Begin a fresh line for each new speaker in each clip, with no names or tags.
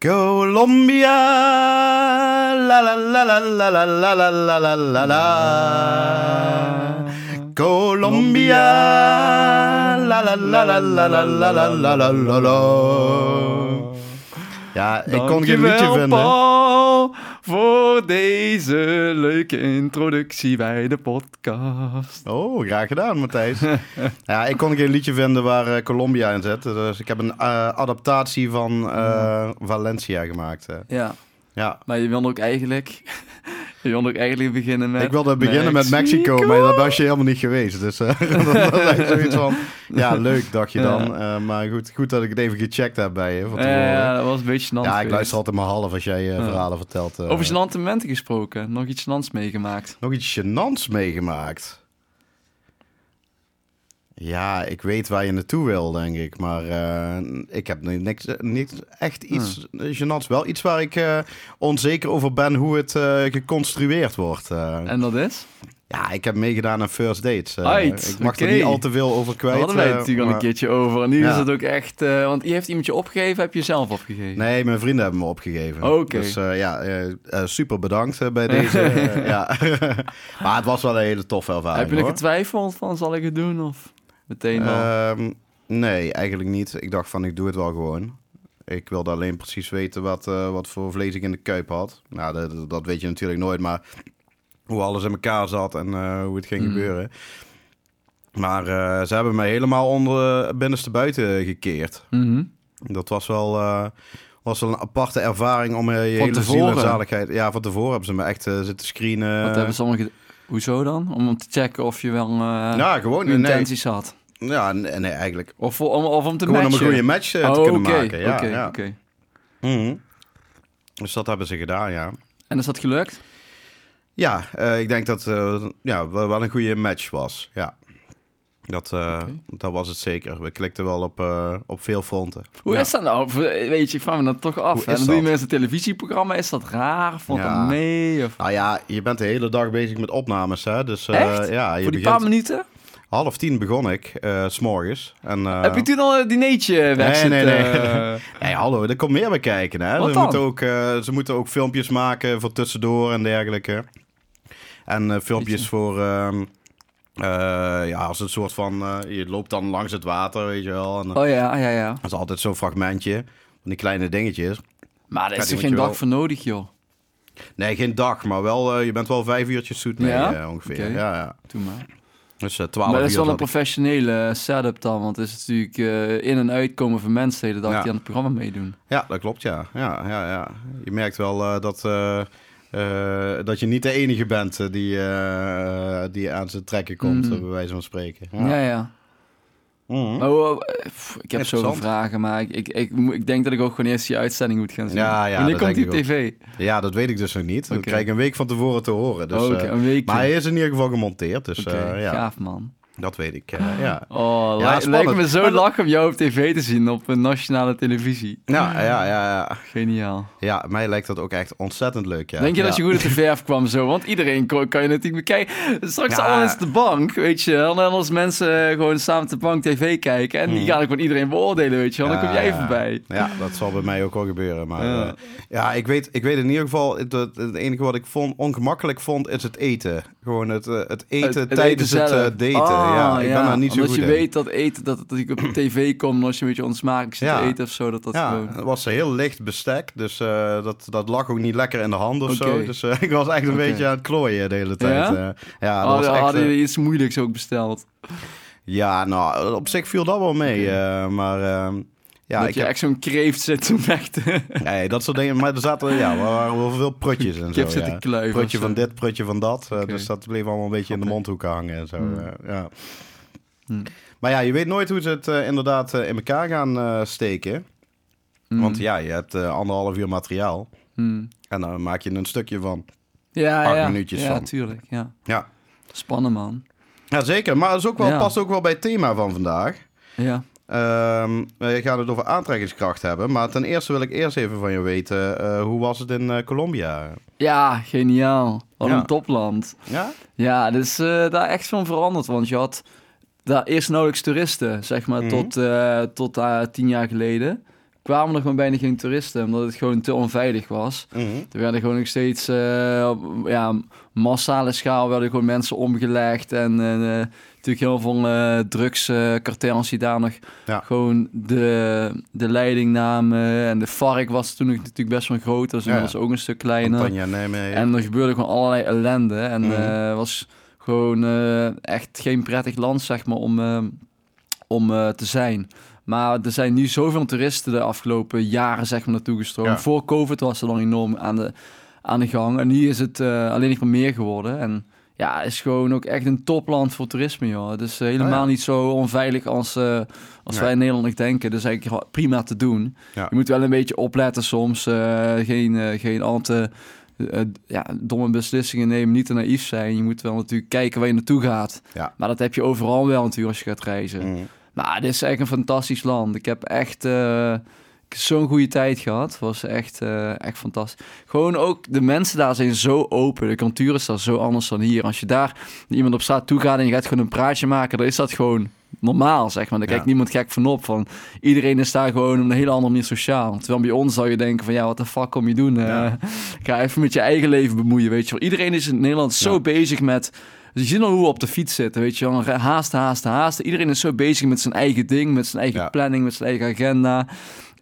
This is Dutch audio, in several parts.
Colombia, la la la la la la la la la la la la. Colombia, la la la la la la la la la la la la. Ja, ik kon geen liedje vinden.
Voor deze leuke introductie bij de podcast.
Oh, graag gedaan, Matthijs. ja, ik kon geen liedje vinden waar eh, Colombia in zit. Dus ik heb een eh, adaptatie van eh, Valencia gemaakt.
Ja,
ja.
maar je wilde ook eigenlijk... je wilde ook eigenlijk beginnen met...
Ik wilde beginnen met Mexico, maar dat was je helemaal niet geweest. Dus eh, dat zoiets van, ja, leuk, dacht je dan. Eh, maar goed, goed dat ik het even gecheckt heb bij je van
Ja, dat was een beetje gênant
Ja, ik
geweest.
luister altijd maar half als jij eh,
Ja.
verhalen vertelt. eh.
Over gênante momenten gesproken. Nog iets gênants meegemaakt.
Nog iets gênants meegemaakt. Ja, ik weet waar je naartoe wil, denk ik. Maar eh, ik heb ni- niks, niks echt iets gênants. Wel iets waar ik eh, onzeker over ben hoe het eh, geconstrueerd wordt.
En dat is?
Ja, ik heb meegedaan aan First Dates. ik mag er niet al te veel over
Daar
kwijt.
hadden wij het natuurlijk al een keertje over. En nu
Ja.
is het ook echt... want je heeft iemand je opgegeven, heb je zelf opgegeven?
Nee, mijn vrienden hebben me opgegeven.
Oké.
Dus ja, super bedankt bij deze. ja. maar het was wel een hele toffe ervaring.
heb je nog
hoor.
getwijfeld van, zal ik het doen? Of meteen al?
Ehm, nee, eigenlijk niet. Ik dacht van, ik doe het wel gewoon. Ik wilde alleen precies weten wat, eh, wat voor vlees ik in de kuip had. Nou, dat, dat weet je natuurlijk nooit, maar hoe alles in elkaar zat en eh, hoe het ging
Mm.
gebeuren. Maar eh, ze hebben mij helemaal onder binnenste buiten gekeerd.
Mhm.
Dat was wel, was wel een aparte ervaring om je
Van
hele
tevoren?
zaligheid... Ja, van tevoren hebben ze me echt zitten screenen.
Wat hebben ze allemaal Hoezo dan? Om te checken of je wel
Ja, gewoon. Nee,
intenties had.
Ja, nee, nee, eigenlijk.
Of, om, of om te
Gewoon om een goede match eh, te
Oh,
kunnen maken. Ja,
oké,
ja. Mhm. Dus dat hebben ze gedaan, ja.
En is dat gelukt?
Ja, eh, ik denk dat eh ja, wel een goede match was. Ja. Dat, dat was het zeker. We klikten wel op, op veel fronten.
Hoe
Ja.
is dat nou? Weet je, ik vraag me dat toch af.
Is
Dan doe je met een televisieprogramma. Is dat raar? Valt
Ja.
dat mee? Of...
Nou ja, je bent de hele dag bezig met opnames, hè. Dus
Echt?
ja, je
Voor die
begint...
paar minuten?
Half tien begon ik, eh, s s'morgens. En, eh,
Heb je toen al een dinertje weg
nee, nee.
eh?
Nee, hallo, er komt meer bij kijken, hè.
Wat
Ze moeten, ook, eh, ze moeten ook filmpjes maken voor tussendoor en dergelijke. En eh, filmpjes voor... ehm, eh, ja, als een soort van... eh, je loopt dan langs het water, weet je wel. En,
Oh ja, ja, ja.
Dat is altijd zo'n fragmentje van die kleine dingetjes.
Maar daar is er geen dag
wel-
voor nodig, joh.
Nee, geen dag, maar wel, eh, je bent wel vijf uurtjes zoet mee
Ja?
eh, ongeveer. Ja, ja.
Doe maar.
Dus eh, twaalf
Maar dat is wel een professionele setup dan. Want het is natuurlijk eh, in- en uitkomen van mensen de hele dag
Ja.
die aan het programma meedoen.
Ja, dat klopt, ja. ja, ja, ja. Je merkt wel eh, dat, eh, eh, dat je niet de enige bent eh, die, eh, die aan zijn trekken komt, eh, bij wijze van spreken.
Ja, ja.
Mhm.
Hoe- eh, pff, ik heb zoveel vragen, maar ik, ik, ik, denk dat ik ook gewoon eerst die uitzending moet gaan zien.
Ja, ja,
Wanneer
dat
komt die op tv?
Ja, dat weet ik dus nog niet. Dat
Oké.
krijg ik een week van tevoren te horen. Dus,
oh,
eh,
een week.
maar hij is in ieder geval gemonteerd, dus
Oké,
eh, ja,
gaaf man.
Dat weet ik. eh, ja.
Oh,
Ja,
lijkt me zo lachen om jou op tv te zien op een nationale televisie.
Ja, ja, ja, ja.
Geniaal.
Ja, mij lijkt dat ook echt ontzettend leuk. Ja.
Denk je
ja.
dat je goed de verf kwam zo? Want iedereen kon- kan je natuurlijk bekijken. Straks
Ja.
allemaal eens de bank, weet je wel. En dan als mensen eh, gewoon samen op de bank tv kijken. En die
Hmm.
gaan gewoon iedereen beoordelen, weet je wel. Dan kom jij voorbij.
Ja, dat zal bij mij ook wel gebeuren. Maar
Ja.
ja, ja ik, weet, ik weet in ieder geval, het, het enige wat ik vond, ongemakkelijk vond, is het eten. Gewoon het, eh, het eten
Het-
tijdens
eten
het eh, daten.
Ah,
ja, ik ben daar niet zo goed
je
in.
weet dat eten, dat het natuurlijk op tv komt. Als je een beetje onsmakelijk zit
Ja.
te eten of zo. Dat dat
ja,
gewoon...
het was heel licht bestek, dus eh, dat, dat lag ook niet lekker in de hand of zo. Dus eh, ik was echt een beetje aan het klooien de hele tijd.
Ja?
Ja, dat
Oh,
was echt,
hadden
eh,
jullie iets moeilijks ook besteld?
ja, nou, op zich viel dat wel mee. Eh, maar ehm, ja,
dat
ik
je
heb,
echt zo'n kreeft zit te vechten.
nee, dat soort dingen. Maar er zaten, ja, er waren wel veel prutjes en zo. ja.
zo.
van dit, prutje van dat. Eh. Dus dat bleef allemaal een beetje in de mondhoeken hangen en zo.
Hmm.
eh, ja.
Hmm.
Maar ja, je weet nooit hoe ze het eh, inderdaad in elkaar gaan steken.
Hmm.
Want ja, je hebt anderhalf uur materiaal. En dan maak je een stukje van.
Ja,
acht
ja.
minuutjes
ja,
van.
tuurlijk. Ja.
Ja,
Spannend, man.
ja zeker. Maar dat is ook wel,
Ja.
past ook wel bij het thema van vandaag.
Ja.
Ehm, we gaan het over aantrekkingskracht hebben. Maar ten eerste wil ik eerst even van je weten. eh, hoe was het in eh, Colombia?
Ja, geniaal. Wat
Ja.
een topland.
Ja?
Ja, dus eh, daar echt van veranderd. Want je had daar eerst nauwelijks toeristen, zeg maar,
Mhm.
tot, eh, tot eh, tien jaar geleden. kwamen er gewoon bijna geen toeristen, omdat het gewoon te onveilig was.
Mhm.
Er werden gewoon nog steeds, eh, op ja, massale schaal werden gewoon mensen omgelegd. En eh, natuurlijk heel veel eh drugskartels die daar nog
Ja.
gewoon de, de leiding namen. En de FARC was toen natuurlijk best wel groot, dus
Ja,
was ook een stuk kleiner.
Nijmegen.
En er gebeurde gewoon allerlei ellende. En eh was gewoon eh, echt geen prettig land, zeg maar, om, eh, om eh, te zijn. Maar er zijn nu zoveel toeristen de afgelopen jaren, zeg maar, naartoe gestroomd.
Ja.
Voor COVID was er dan enorm aan de, aan de gang. En nu is het eh, alleen nog maar meer geworden. En ja, is gewoon ook echt een topland voor toerisme, joh. Het is eh, helemaal
Oh ja.
niet zo onveilig als, eh, als
Nee.
wij in Nederland denken. Dus eigenlijk prima te doen.
Ja.
Je moet wel een beetje opletten soms. eh, geen, geen al te ja, domme beslissingen nemen, niet te naïef zijn. Je moet wel natuurlijk kijken waar je naartoe gaat.
Ja.
Maar dat heb je overal wel natuurlijk als je gaat reizen.
Mhm.
Maar dit is echt een fantastisch land. Ik heb echt zo'n goede tijd gehad. Was echt, eh, echt fantastisch. Gewoon ook, de mensen daar zijn zo open. De cultuur is daar zo anders dan hier. Als je daar iemand op straat toe gaat en je gaat gewoon een praatje maken, dan is dat gewoon normaal, zeg maar. Daar kijkt
Ja.
niemand gek van op. Van, iedereen is daar gewoon op een hele andere manier sociaal. Terwijl bij ons zou je denken van, ja, wat de fuck kom je doen? Eh,
Ja.
ga even met je eigen leven bemoeien, weet je wel. Iedereen is in Nederland zo bezig met... Dus je ziet al hoe we op de fiets zitten, weet je wel. Haast, haast, haast. Iedereen is zo bezig met zijn eigen ding, met zijn eigen planning, met zijn eigen agenda.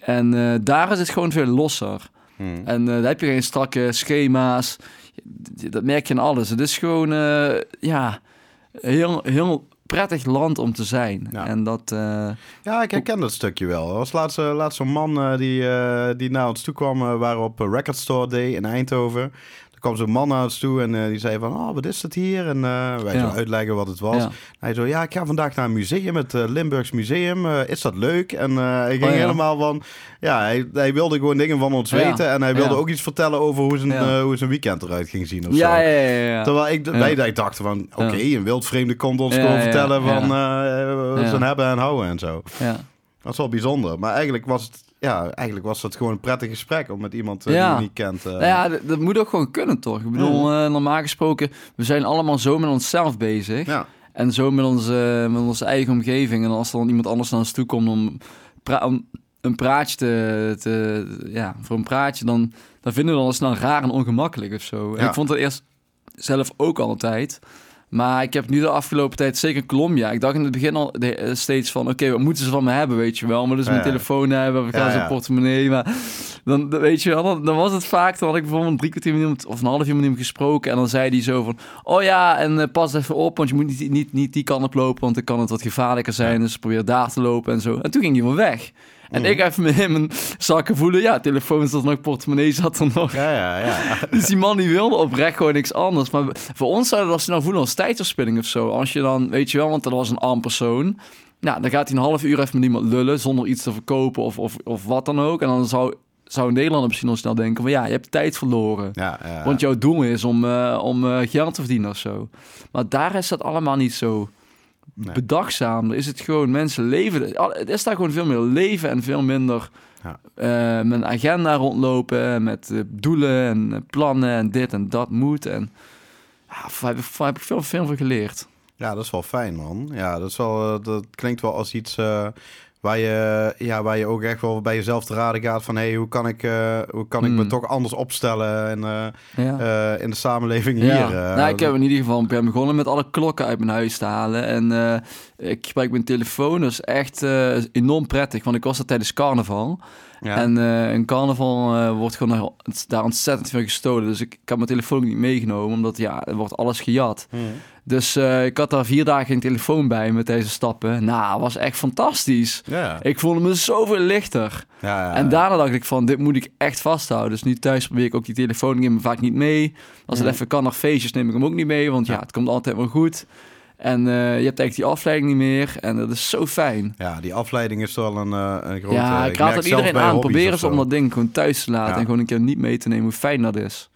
En eh, daar is het gewoon veel losser.
Mhm.
En eh, daar heb je geen strakke schema's. Dat merk je in alles. Het is gewoon, eh, ja, heel, heel prettig land om te zijn.
Ja.
En dat...
Ja, ik herken dat stukje wel. Er was laatst, laatst zo'n man die, die naar ons toe kwam. waren op Record Store Day in Eindhoven. Er kwam zo'n man naar ons toe en eh, die zei van... Oh, wat is dat hier? En eh, wij
Ja.
zo uitleggen wat het was.
ja.
Hij zo, ja, ik ga vandaag naar een museum, het eh, Limburgs Museum. Is dat leuk? En hij ging
Oh, ja.
helemaal van... Ja, hij, hij wilde gewoon dingen van ons weten. En hij wilde ook iets vertellen over hoe zijn, hoe zijn weekend eruit ging zien of
Ja,
zo.
ja, ja, ja.
Terwijl ik, wij, dachten van, oké, een wildvreemde komt ons gewoon vertellen van zijn hebben en houden en zo.
ja.
Dat is wel bijzonder. Maar eigenlijk was het, ja, eigenlijk was het gewoon een prettig gesprek om met iemand eh,
Ja.
die je niet kent. eh,
Nou ja, dat, dat moet ook gewoon kunnen, toch? Ik bedoel, eh, normaal gesproken, we zijn allemaal zo met onszelf bezig.
ja.
En zo met onze, met onze eigen omgeving. En als er dan iemand anders naar ons toe komt om, pra- om een praatje te, te... Ja, voor een praatje, dan, dan vinden we dat al snel raar en ongemakkelijk of zo. En
Ja.
ik vond het eerst zelf ook altijd. Maar ik heb nu de afgelopen tijd, zeker Colombia... Ik dacht in het begin al de- eh, steeds van... Oké, wat moeten ze van me hebben, weet je wel? Maar dus
Ja,
mijn telefoon hebben, we gaan
Ja,
zijn
ja.
portemonnee. Maar dan, weet je wel, dan, dan was het vaak... Dan had ik bijvoorbeeld een drie kwartier met iemand... Of een half uur met iemand gesproken. En dan zei hij zo van... Oh ja, en eh, pas even op, want je moet niet, niet, niet die kant op lopen... want dan kan het wat gevaarlijker zijn. Dus probeer daar te lopen en zo. En toen ging hij wel weg. En ik even met hem een zakken voelen. Ja, telefoon zat er nog, portemonnee zat er nog.
Ja, ja, ja.
Dus die man die wilde oprecht gewoon niks anders. Maar voor ons zou dat als nou voelen als tijdverspilling of zo. Als je dan, weet je wel, want dat was een arm persoon. Nou, dan gaat hij een half uur even met iemand lullen zonder iets te verkopen of, of, of wat dan ook. En dan zou, zou Nederlander misschien al snel denken van ja, je hebt tijd verloren.
ja, ja.
Want jouw doel is om, eh, om eh, geld te verdienen of zo. Maar daar is dat allemaal niet zo
Nee.
bedachtzaam. Er is het gewoon, mensen leven... Het is daar gewoon veel meer leven en veel minder...
Ja.
eh, een agenda rondlopen, met eh, doelen en eh, plannen en dit en dat moet. En ja, daar heb, ik- daar heb ik veel, veel van geleerd.
Ja, dat is wel fijn, man. Ja, dat, is wel, dat klinkt wel als iets waar, je, ja, waar je ook echt wel bij jezelf te raden gaat van... hey, hoe kan ik, eh, hoe kan ik me
Hmm.
toch anders opstellen en, eh,
Ja.
eh, in de samenleving
Ja.
hier?
nou, ik heb in ieder geval ben begonnen met alle klokken uit mijn huis te halen. En ik gebruik mijn telefoon, dat is echt enorm prettig. Want ik was er tijdens carnaval.
ja.
En in carnaval wordt gewoon daar- ontzettend veel gestolen. Dus ik, ik had mijn telefoon niet meegenomen, omdat ja, er wordt alles gejat.
Hmm.
Dus eh, ik had daar vier dagen geen telefoon bij met deze stappen. Nou, was echt fantastisch.
ja.
Ik voelde me zoveel lichter.
ja, ja.
En daarna dacht ik van, dit moet ik echt vasthouden. Dus nu thuis probeer ik ook die telefoon, ik neem hem vaak niet mee. Als het even kan naar feestjes, neem ik hem ook niet mee. Want ja, het komt altijd wel goed. En eh, je hebt eigenlijk die afleiding niet meer. En dat is zo fijn.
Ja, die afleiding is wel een, eh, een grote...
ja, ik raad het
zelf
iedereen aan. Probeer
of
eens om dat ding gewoon thuis te laten. En gewoon een keer niet mee te nemen hoe fijn dat is.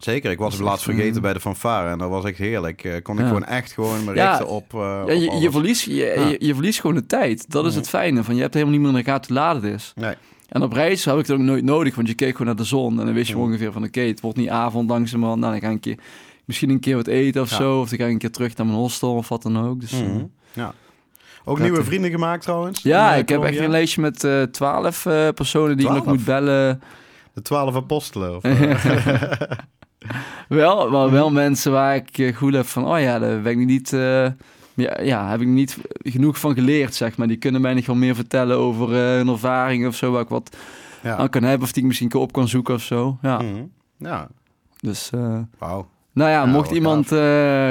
Zeker, ik was
Dat
het laatst vergeten
eh,
bij de fanfare en dat was echt heerlijk. Eh, kon ik
Ja.
gewoon echt gewoon me
Ja,
richten op, eh,
Ja,
op
je, je, verliest, je,
Ja.
je, je verliest gewoon de tijd. Dat is het fijne. Van, je hebt helemaal niet meer in de gaten hoe laat het is.
Nee.
En op reis heb ik het ook nooit nodig, want je keek gewoon naar de zon. En dan wist je ongeveer van, oké, het wordt niet avond langzamerhand. Nou, dan ga ik een keer, misschien een keer wat eten of
Ja.
zo. Of dan ga ik een keer terug naar mijn hostel of wat dan ook. Dus,
Mhm. Ja. Ook
Prettig.
nieuwe vrienden gemaakt trouwens?
Ja, ik heb echt een lijstje met twaalf eh, personen die ik nog
12?
moet bellen.
De twaalf apostelen. Of,
Wel, maar wel mensen waar ik eh, goed heb van, oh ja, daar ben ik niet, eh, ja, ja, heb ik niet genoeg van geleerd, zeg maar. Die kunnen mij nog wel meer vertellen over eh, hun ervaring of zo, waar ik wat
ja.
aan kan hebben of die ik misschien op kan zoeken of zo. Ja,
Mhm. Ja,
dus,
wauw.
nou ja,
Ja,
mocht iemand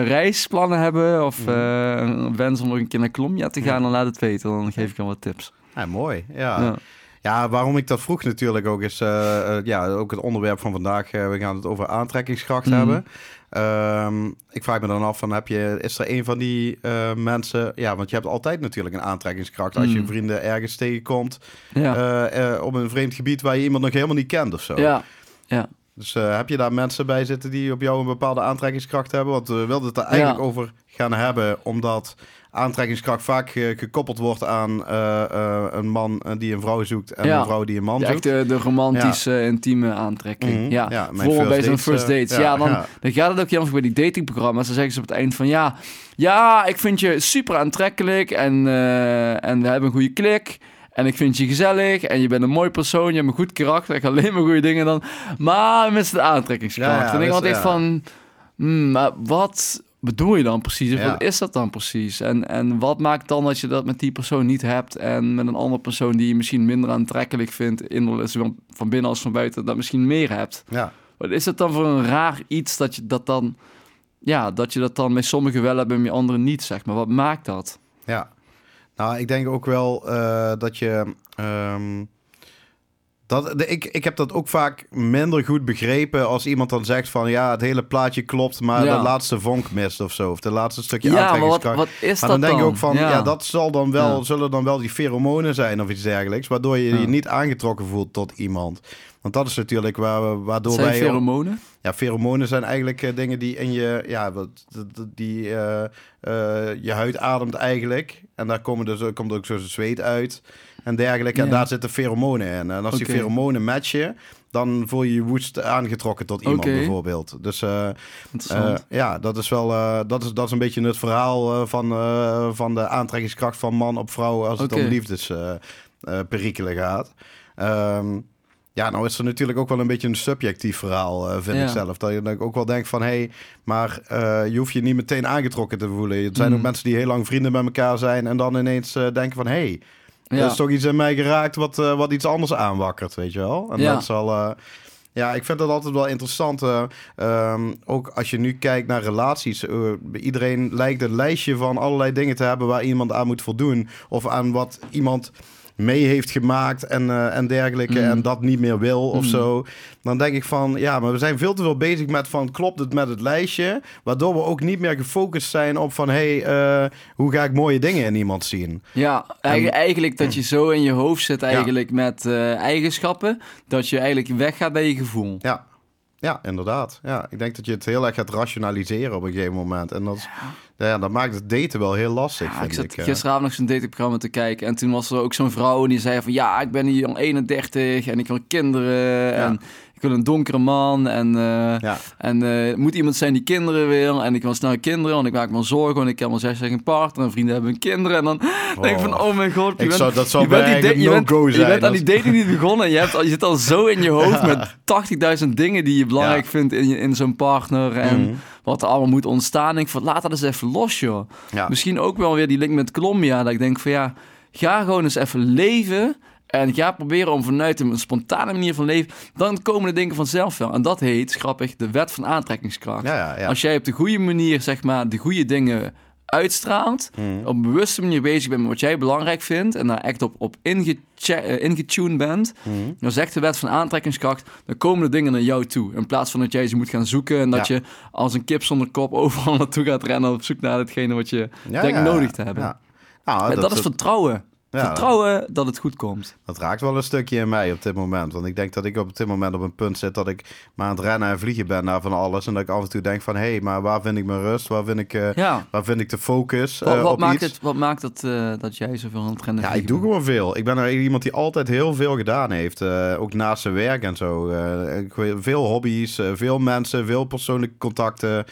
reisplannen hebben of
Mhm.
een wens om nog een keer naar Colombia te gaan, dan laat het weten. Dan geef ik hem wat tips.
Ja, mooi. Ja.
Ja.
Ja, waarom ik dat vroeg natuurlijk ook is, eh, eh, ja, ook het onderwerp van vandaag. eh, we gaan het over aantrekkingskracht
Mhm.
hebben. Ehm, ik vraag me dan af van, heb je, is er een van die mensen, ja, want je hebt altijd natuurlijk een aantrekkingskracht als je
Mhm.
vrienden ergens tegenkomt
Ja,
eh, op een vreemd gebied waar je iemand nog helemaal niet kent of zo.
ja.
Dus eh, heb je daar mensen bij zitten die op jou een bepaalde aantrekkingskracht hebben? Want we wilden het er eigenlijk
Ja.
over gaan hebben, omdat aantrekkingskracht vaak gekoppeld wordt aan eh, eh, een man eh, die een vrouw zoekt en
Ja.
een vrouw die een man
Ja,
zoekt.
echt de, romantische, intieme aantrekking.
Mhm.
Ja,
Ja,
bijvoorbeeld bij zo'n first dates.
ja,
dan,
ja.
dan gaat het ook erg bij die datingprogramma's. Dan zeggen ze op het eind van ja, ja, ik vind je super aantrekkelijk en, en we hebben een goede klik. En ik vind je gezellig en je bent een mooi persoon, je hebt een goed karakter, ik alleen maar goede dingen dan. Maar mis de aantrekkingskracht.
Ja, ja,
en ik altijd
ja.
van, hmm, maar wat bedoel je dan precies?
Ja.
Wat is dat dan precies? En, en wat maakt dan dat je dat met die persoon niet hebt en met een andere persoon die je misschien minder aantrekkelijk vindt, innerlijk, zowel van binnen als van buiten, dat misschien meer hebt?
Ja.
Wat is het dan voor een raar iets dat je dat dan, ja, dat je dat dan bij sommigen wel hebt en bij anderen niet, zeg maar? Wat maakt dat?
Ja, nou, ik denk ook wel eh, dat je. ehm, dat, ik, ik heb dat ook vaak minder goed begrepen als iemand dan zegt van ja, het hele plaatje klopt, maar
Ja.
de laatste vonk mist of zo. Of de laatste stukje
Ja, maar wat, is
maar
dat
dan denk
dan?
ik ook van, ja, dat zal dan wel, zullen dan wel die pheromonen zijn of iets dergelijks, waardoor je je niet aangetrokken voelt tot iemand. Want dat is natuurlijk waar, we- waardoor
zijn
wij...
pheromonen?
ja, pheromonen zijn eigenlijk eh, dingen die in je, ja, wat, die eh, eh, je huid ademt eigenlijk. En daar komen dus, er komt ook zo zweet uit en dergelijke. En
Ja.
daar zitten pheromonen in. En als die pheromonen matchen, dan voel je je woest aangetrokken tot iemand bijvoorbeeld. Dus eh, eh, ja, dat is wel, eh, dat is, dat is een beetje het verhaal van, van de aantrekkingskracht van man op vrouw als het om liefdesperikelen gaat. Ehm, ja, nou is er natuurlijk ook wel een beetje een subjectief verhaal, vind
Ja.
ik zelf. Dat je dan ook wel denkt van, hé, hey, maar je hoeft je niet meteen aangetrokken te voelen. Er zijn
Mm.
ook mensen die heel lang vrienden met elkaar zijn en dan ineens denken van, hé, hey, er
ja.
is toch iets in mij geraakt wat, eh, wat iets anders aanwakkert, weet je wel? En
Ja.
dat is al... eh, ja, ik vind dat altijd wel interessant. eh, ehm, ook als je nu kijkt naar relaties. iedereen lijkt een lijstje van allerlei dingen te hebben waar iemand aan moet voldoen. Of aan wat iemand mee heeft gemaakt en, eh, en dergelijke.
Mm.
En dat niet meer wil of
Mm.
zo. Dan denk ik van, ja, maar we zijn veel te veel bezig met van, klopt het met het lijstje? Waardoor we ook niet meer gefocust zijn op van, hé, hey, eh, hoe ga ik mooie dingen in iemand zien?
Ja, eigen- eigenlijk dat je zo in je hoofd zit eigenlijk met eh, eigenschappen, dat je eigenlijk weggaat bij je gevoel.
Ja. Ja, inderdaad. Ja, ik denk dat je het heel erg gaat rationaliseren op een gegeven moment. En dat, is, ja. Dat maakt het daten wel heel lastig,
Ja, ik
vind
zat
ik. eh.
gisteravond nog zo'n datingprogramma te kijken en toen was er ook zo'n vrouw en die zei van ja, ik ben hier al 31 en ik wil kinderen en ik wil een donkere man en, eh,
ja.
en eh, moet iemand zijn die kinderen wil en ik wil snel kinderen, want ik maak me zorgen, want ik heb al zes geen partner en vrienden hebben kinderen en dan denk ik van oh mijn god, je
Ik
bent,
zou, dat zou
je bent, die je bent, je
zijn.
bent aan die dating niet begonnen en je, hebt al, je zit al zo in je hoofd met 80.000 dingen die je belangrijk vindt in, je- in zo'n partner en
Mhm.
wat er allemaal moet ontstaan. Ik van laat dat eens even los joh.
Ja.
Misschien ook wel weer die link met Colombia. Dat ik denk van ja, ga gewoon eens even leven. En ga proberen om vanuit een spontane manier van leven. Dan komen de dingen vanzelf wel. En dat heet, grappig, de wet van aantrekkingskracht.
Ja, ja, ja.
Als jij op de goede manier, zeg maar, de goede dingen uitstraalt.
Mhm.
Op een bewuste manier bezig bent met wat jij belangrijk vindt. En daar echt op, op inge eh, ingetuned bent.
Mhm.
Dan zegt de wet van aantrekkingskracht, dan komen de dingen naar jou toe. In plaats van dat jij ze moet gaan zoeken en dat je als een kip zonder kop overal naartoe gaat rennen op zoek naar hetgene wat je denkt nodig te hebben.
Nou,
En dat, is vertrouwen.
Ja,
vertrouwen dat het goed komt.
Dat raakt wel een stukje in mij op dit moment. Want ik denk dat ik op dit moment op een punt zit dat ik maar aan het rennen en vliegen ben naar van alles. En dat ik af en toe denk van, hé, hey, maar waar vind ik mijn rust? Waar vind ik, eh,
Ja.
waar vind ik de focus
Wat,
eh,
wat
op
maakt
iets?
het, wat maakt het eh, dat jij zoveel aan het rennen
Ja, ik doe gewoon veel. Ik ben er iemand die altijd heel veel gedaan heeft. ook naast zijn werk en zo. Veel hobby's, veel mensen, veel persoonlijke contacten.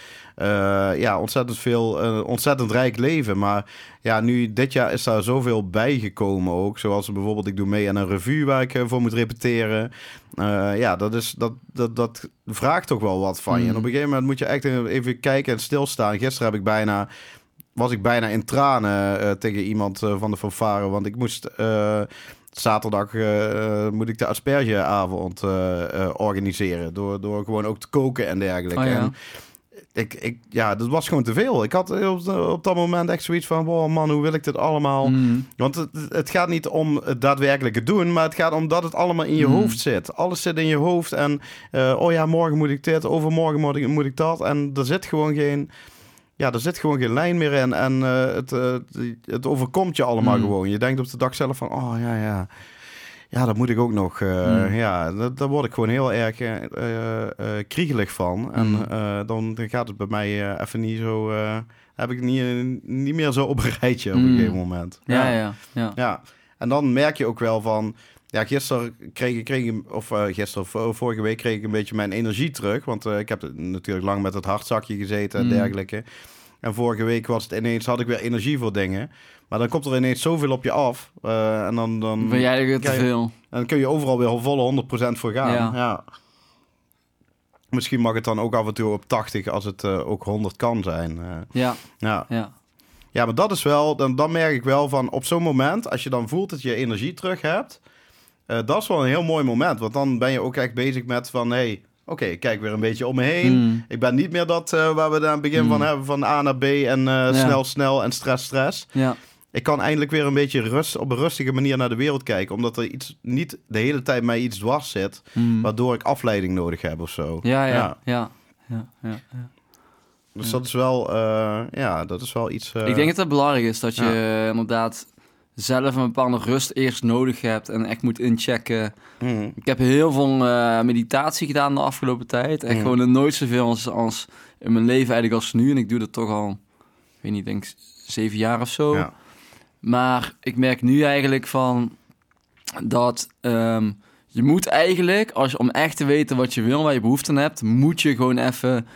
Ja, ontzettend veel, ontzettend rijk leven. Maar ja, nu dit jaar is daar zoveel bijgekomen ook. Zoals bijvoorbeeld, ik doe mee aan een revue waar ik eh, voor moet repeteren. Eh, ja, dat, is, dat, dat, dat vraagt toch wel wat van je.
Mm.
En op een gegeven moment moet je echt even kijken en stilstaan. Gisteren heb ik bijna, was ik bijna in tranen eh, tegen iemand van de fanfare. Want ik moest... Zaterdag moet ik de aspergeavond organiseren. Door, door gewoon ook te koken en dergelijke.
Oh ja.
En ik, ik, ja, dat was gewoon te veel. Ik had op, op dat moment echt zoiets van... Wow, man, hoe wil ik dit allemaal...
Mm.
Want het, het gaat niet om het daadwerkelijke doen, maar het gaat om dat het allemaal in je
Hmm.
hoofd zit. Alles zit in je hoofd en eh, oh ja, morgen moet ik dit, overmorgen moet ik, moet ik dat. En er zit gewoon geen, ja, er zit gewoon geen lijn meer in en eh, het, eh, het overkomt je allemaal
Hmm.
gewoon. Je denkt op de dag zelf van, oh ja, ja. Ja, dat moet ik ook nog.
Hmm.
Ja, dat- daar word ik gewoon heel erg eh, kriegelig van. En
Hmm.
dan, gaat het bij mij even niet zo... heb ik niet, niet meer zo op een rijtje op een
Hmm.
gegeven moment.
Ja, ja, ja.
Ja, en dan merk je ook wel van... Ja, gisteren kreeg ik, kreeg of gisteren of vorige week kreeg ik een beetje mijn energie terug. Want ik heb natuurlijk lang met het hartzakje gezeten en dergelijke. En vorige week was het ineens, had ik weer energie voor dingen. Maar dan komt er ineens zoveel op je af. eh, en dan, dan,
Ben jij er te veel?
en dan kun je overal weer volle 100% voor gaan.
Ja.
Ja. Misschien mag het dan ook af en toe op 80 als het eh, ook 100 kan zijn. eh.
Ja,
ja.
ja.
Ja, maar dat is wel, dan, dan merk ik wel van op zo'n moment, als je dan voelt dat je energie terug hebt, dat is wel een heel mooi moment. Want dan ben je ook echt bezig met van, hé, hey, oké, ik kijk weer een beetje om me heen.
Mm.
Ik ben niet meer dat waar we aan het begin
Mm.
van hebben, van A naar B en snel, snel en stress, stress.
Ja,
Ik kan eindelijk weer een beetje rust, op een rustige manier naar de wereld kijken, omdat er iets niet de hele tijd mij iets dwars zit,
Mm.
waardoor ik afleiding nodig heb of zo.
ja, ja, ja, ja, ja, ja.
Dus dat is wel, eh, ja, dat is wel iets... eh,
Ik denk dat het belangrijk is dat je eh, inderdaad zelf een bepaalde rust eerst nodig hebt en echt moet inchecken.
mm,
Ik heb heel veel eh, meditatie gedaan de afgelopen tijd.
Mm.
gewoon nooit zoveel als, als in mijn leven eigenlijk als nu. En ik doe dat toch al, ik weet niet, denk zeven jaar of zo.
ja.
Maar ik merk nu eigenlijk van dat ehm, je moet eigenlijk, als je, om echt te weten wat je wil, waar je behoefte aan hebt, moet je gewoon even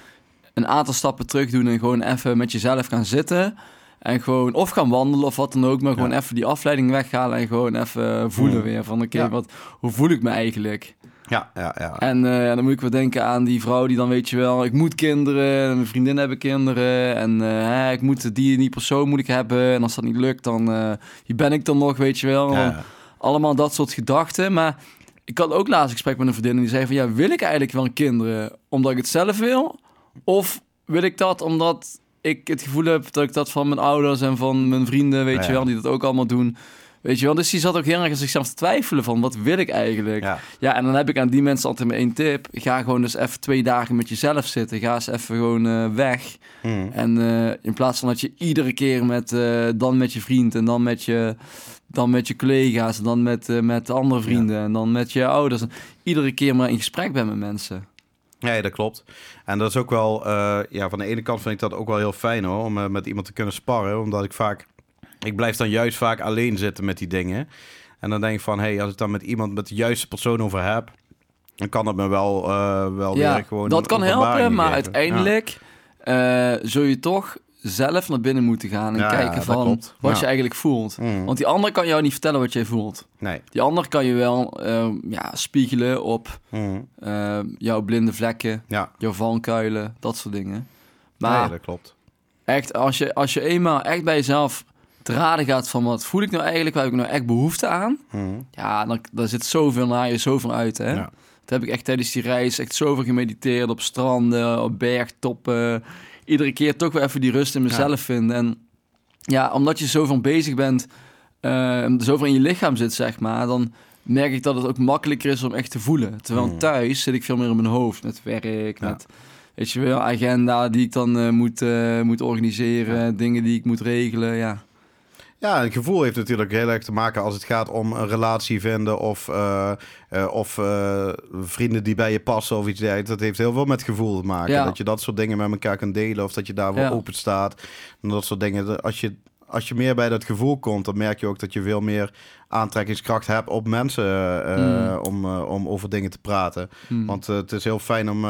een aantal stappen terug doen en gewoon even met jezelf gaan zitten. En gewoon of gaan wandelen of wat dan ook, maar gewoon
Ja.
even die afleiding weghalen en gewoon even voelen weer van oké,
Ja.
wat hoe voel ik me eigenlijk?
Ja, ja, ja.
En eh, dan moet ik wel denken aan die vrouw die dan weet je wel, ik moet kinderen, en mijn vriendin hebben kinderen en hè, ik moet die en die persoon moet ik hebben en als dat niet lukt dan eh wie ben ik dan nog, weet je wel?
Ja.
Allemaal dat soort gedachten, maar ik had ook laatst een gesprek met een vriendin en die zei van ja, wil ik eigenlijk wel kinderen omdat ik het zelf wil of wil ik dat omdat ik het gevoel heb dat ik dat van mijn ouders en van mijn vrienden, weet
Ja,
je wel, die dat ook allemaal doen. Weet je wel, dus die zat ook heel erg aan zichzelf te twijfelen van wat wil ik eigenlijk?
Ja.
Ja, en dan heb ik aan die mensen altijd maar één tip. Ga gewoon dus even twee dagen met jezelf zitten. Ga eens even gewoon eh, weg.
Mm.
En eh, in plaats van dat je iedere keer met, eh, dan met je vriend en dan met je, dan met je collega's en dan met, met andere vrienden en dan met je ouders. Iedere keer maar in gesprek bent met mensen.
Ja, dat klopt. En dat is ook wel, ja, van de ene kant vind ik dat ook wel heel fijn hoor, om met iemand te kunnen sparren. Omdat ik vaak, ik blijf dan juist vaak alleen zitten met die dingen. En dan denk ik van, hé, hey, als ik dan met iemand, met de juiste persoon over heb, dan kan dat me wel, eh, wel
ja,
weer gewoon...
dat kan helpen, maar uiteindelijk eh, zul je toch zelf naar binnen moeten gaan en
Ja,
kijken van wat je eigenlijk voelt.
Mm.
Want die ander kan jou niet vertellen wat jij voelt.
Nee.
Die ander kan je wel eh, ja, spiegelen op
Mm.
jouw blinde vlekken,
Ja,
jouw valkuilen, dat soort dingen. Maar
nee, dat klopt.
echt, als je, als je eenmaal echt bij jezelf te raden gaat van wat voel ik nou eigenlijk, waar heb ik nou echt behoefte aan?
Mm.
Ja, dan, dan zit zoveel naar je, zoveel uit, hè?
Ja.
Dat heb ik echt tijdens die reis echt zoveel gemediteerd op stranden, op bergtoppen. Iedere keer toch weer even die rust in mezelf vinden. En ja, omdat je zoveel bezig bent, eh, zoveel in je lichaam zit, zeg maar, dan merk ik dat het ook makkelijker is om echt te voelen. Terwijl
Mm.
thuis zit ik veel meer in mijn hoofd, met werk,
Ja.
met, weet je wel, agenda die ik dan eh, moet, eh, moet organiseren, dingen die ik moet regelen, ja.
Ja, het gevoel heeft natuurlijk heel erg te maken als het gaat om een relatie vinden of, eh, eh, of eh, vrienden die bij je passen of iets dergelijks. Dat heeft heel veel met gevoel te maken.
Ja.
Dat je dat soort dingen met elkaar kunt delen of dat je daarvoor
Ja.
open staat. En dat soort dingen. Als je, als je meer bij dat gevoel komt, dan merk je ook dat je veel meer aantrekkingskracht hebt op mensen eh,
Mm.
om, om over dingen te praten.
Hmm.
Want het is heel fijn om,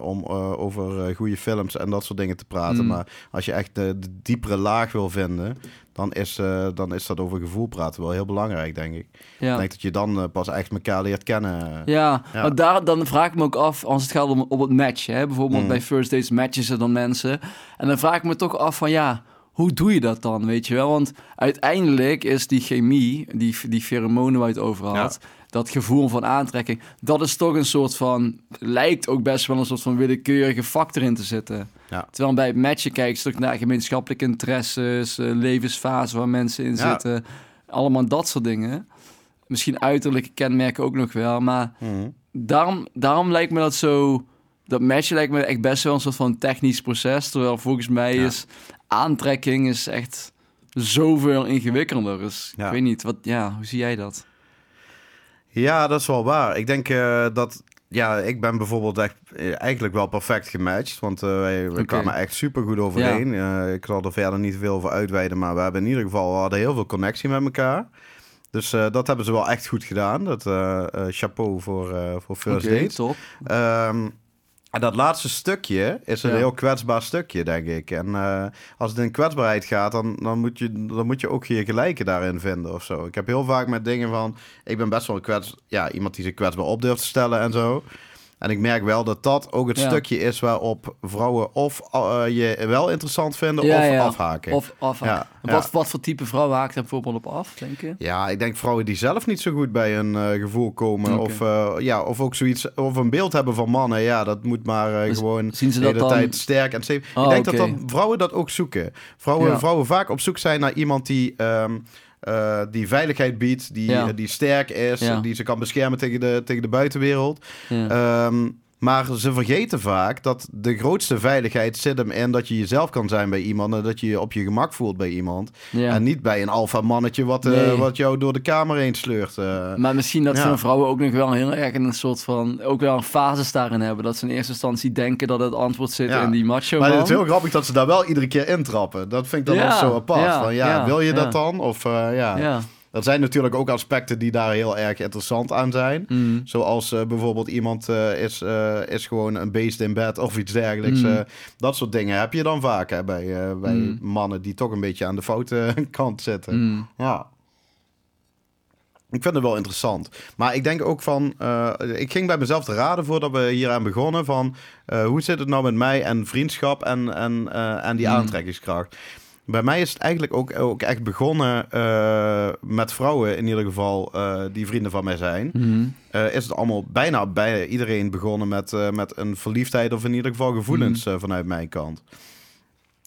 om over goede films en dat soort dingen te praten.
Mm.
Maar als je echt de, de diepere laag wil vinden, dan is, eh, dan is dat over gevoel praten wel heel belangrijk, denk ik.
ja.
Ik denk dat je dan eh, pas echt elkaar leert kennen.
Ja,
Ja.
maar daar, dan vraag ik me ook af, als het gaat om, om het matchen. Hè? Bijvoorbeeld
Mm.
bij first dates matchen ze dan mensen. En dan vraag ik me toch af van ja, hoe doe je dat dan, weet je wel? Want uiteindelijk is die chemie, die, die pheromonen waar je het over had... dat gevoel van aantrekking, dat is toch een soort van... lijkt ook best wel een soort van willekeurige factor in te zitten.
Ja.
Terwijl bij het matchen kijk je toch naar gemeenschappelijke interesses... eh, levensfase waar mensen in
Ja.
zitten. Allemaal dat soort dingen. Misschien uiterlijke kenmerken ook nog wel, maar
Mhm.
daarom, daarom lijkt me dat zo... Dat matchen lijkt me echt best wel een soort van technisch proces. Terwijl volgens mij
Ja.
is aantrekking is echt zoveel ingewikkelder. Dus
Ja.
ik weet niet, wat, ja, hoe zie jij dat?
Ja, dat is wel waar. Ik denk eh, dat... Ja, ik ben bijvoorbeeld echt eh, eigenlijk wel perfect gematcht. Want eh, wij, we kwamen echt super goed overeen. Ik zal er verder niet veel over uitweiden. Maar we hebben in ieder geval we hadden heel veel connectie met elkaar. Dus dat hebben ze wel echt goed gedaan. Dat chapeau voor, voor First
Oké,
Dates.
top.
Ehm, en dat laatste stukje is een
Ja.
heel kwetsbaar stukje, denk ik. En eh, als het in kwetsbaarheid gaat, dan, dan, moet je, dan moet je ook je gelijke daarin vinden of zo. Ik heb heel vaak met dingen van... Ik ben best wel een kwets, ja, iemand die zich kwetsbaar op durft te stellen en zo. En ik merk wel dat dat ook het
Ja.
stukje is waarop vrouwen of eh, je wel interessant vinden
Ja,
of
ja.
afhaken.
Of af.
Ja,
En Wat, wat voor type vrouw haakt er bijvoorbeeld op af, denk je?
Ja, ik denk vrouwen die zelf niet zo goed bij hun eh, gevoel komen. Of, eh, ja, of ook zoiets, of een beeld hebben van mannen. Ja, dat moet maar
Dus
gewoon
zien ze
de
dat
hele
dan-
tijd sterk en stevig.
Oh,
ik denk
oké.
dat dan vrouwen dat ook zoeken. Vrouwen, vrouwen vaak op zoek zijn naar iemand die, ehm, eh, die veiligheid biedt, die,
Ja.
die sterk is,
Ja.
die ze kan beschermen tegen de, tegen de buitenwereld.
Ja.
Ehm, maar ze vergeten vaak dat de grootste veiligheid zit hem in dat je jezelf kan zijn bij iemand en dat je je op je gemak voelt bij iemand.
ja.
En niet bij een alfa mannetje wat, eh, wat jou door de kamer heen sleurt. eh.
Maar misschien dat
Ja.
veel vrouwen ook nog wel heel erg in een soort van... ook wel een fases daarin hebben. Dat ze in eerste instantie denken dat het antwoord zit
Ja.
in die macho
Maar het is heel grappig dat ze daar wel iedere keer intrappen. Dat vind ik dan ook zo apart.
ja,
van, ja, wil je dat dan? Of eh, ja. Er zijn natuurlijk ook aspecten die daar heel erg interessant aan zijn.
Mm.
Zoals eh, bijvoorbeeld iemand eh, is, eh, is gewoon een beest in bed of iets dergelijks.
Mm.
Dat soort dingen heb je dan vaak hè, bij, bij
Mm.
mannen die toch een beetje aan de foute kant zitten. Ja. Ik vind het wel interessant. Maar ik denk ook van... ik ging bij mezelf te raden voordat we hier aan begonnen... van hoe zit het nou met mij en vriendschap en, en, en die
Mm.
aantrekkingskracht. Bij mij is het eigenlijk ook, ook echt begonnen eh, met vrouwen... in ieder geval eh, die vrienden van mij zijn.
Mm.
Eh, is het allemaal bijna bij iedereen begonnen met, met een verliefdheid... of in ieder geval gevoelens
Mm.
eh, vanuit mijn kant.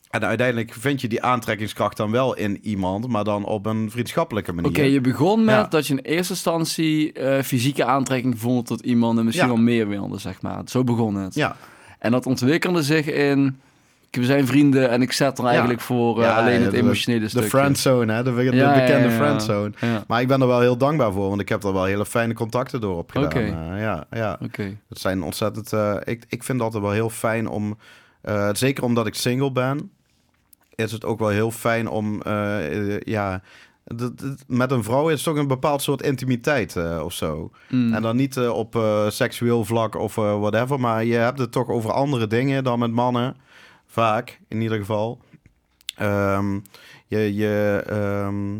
En uiteindelijk vind je die aantrekkingskracht dan wel in iemand... maar dan op een vriendschappelijke manier.
Oké, je begon met
Ja.
dat je in eerste instantie fysieke aantrekking vond tot iemand en misschien
Ja.
wel meer wilde, zeg maar. Zo begon het.
Ja,
En dat ontwikkelde zich in, we zijn vrienden en ik zet er eigenlijk voor eh,
Ja,
alleen het
de-
emotionele
de
stukje.
friendzone, hè? De, de bekende friendzone. Maar ik ben er wel heel dankbaar voor, want ik heb er wel hele fijne contacten door op gedaan. Eh, ja, ja.
oké.
Het zijn ontzettend... eh, ik, ik vind dat wel heel fijn om... zeker omdat ik single ben, is het ook wel heel fijn om... ja, met een vrouw is toch een bepaald soort intimiteit of zo.
Mm.
En dan niet op seksueel vlak of whatever, maar je hebt het toch over andere dingen dan met mannen. Vaak, in ieder geval. Ehm, je, je, ehm,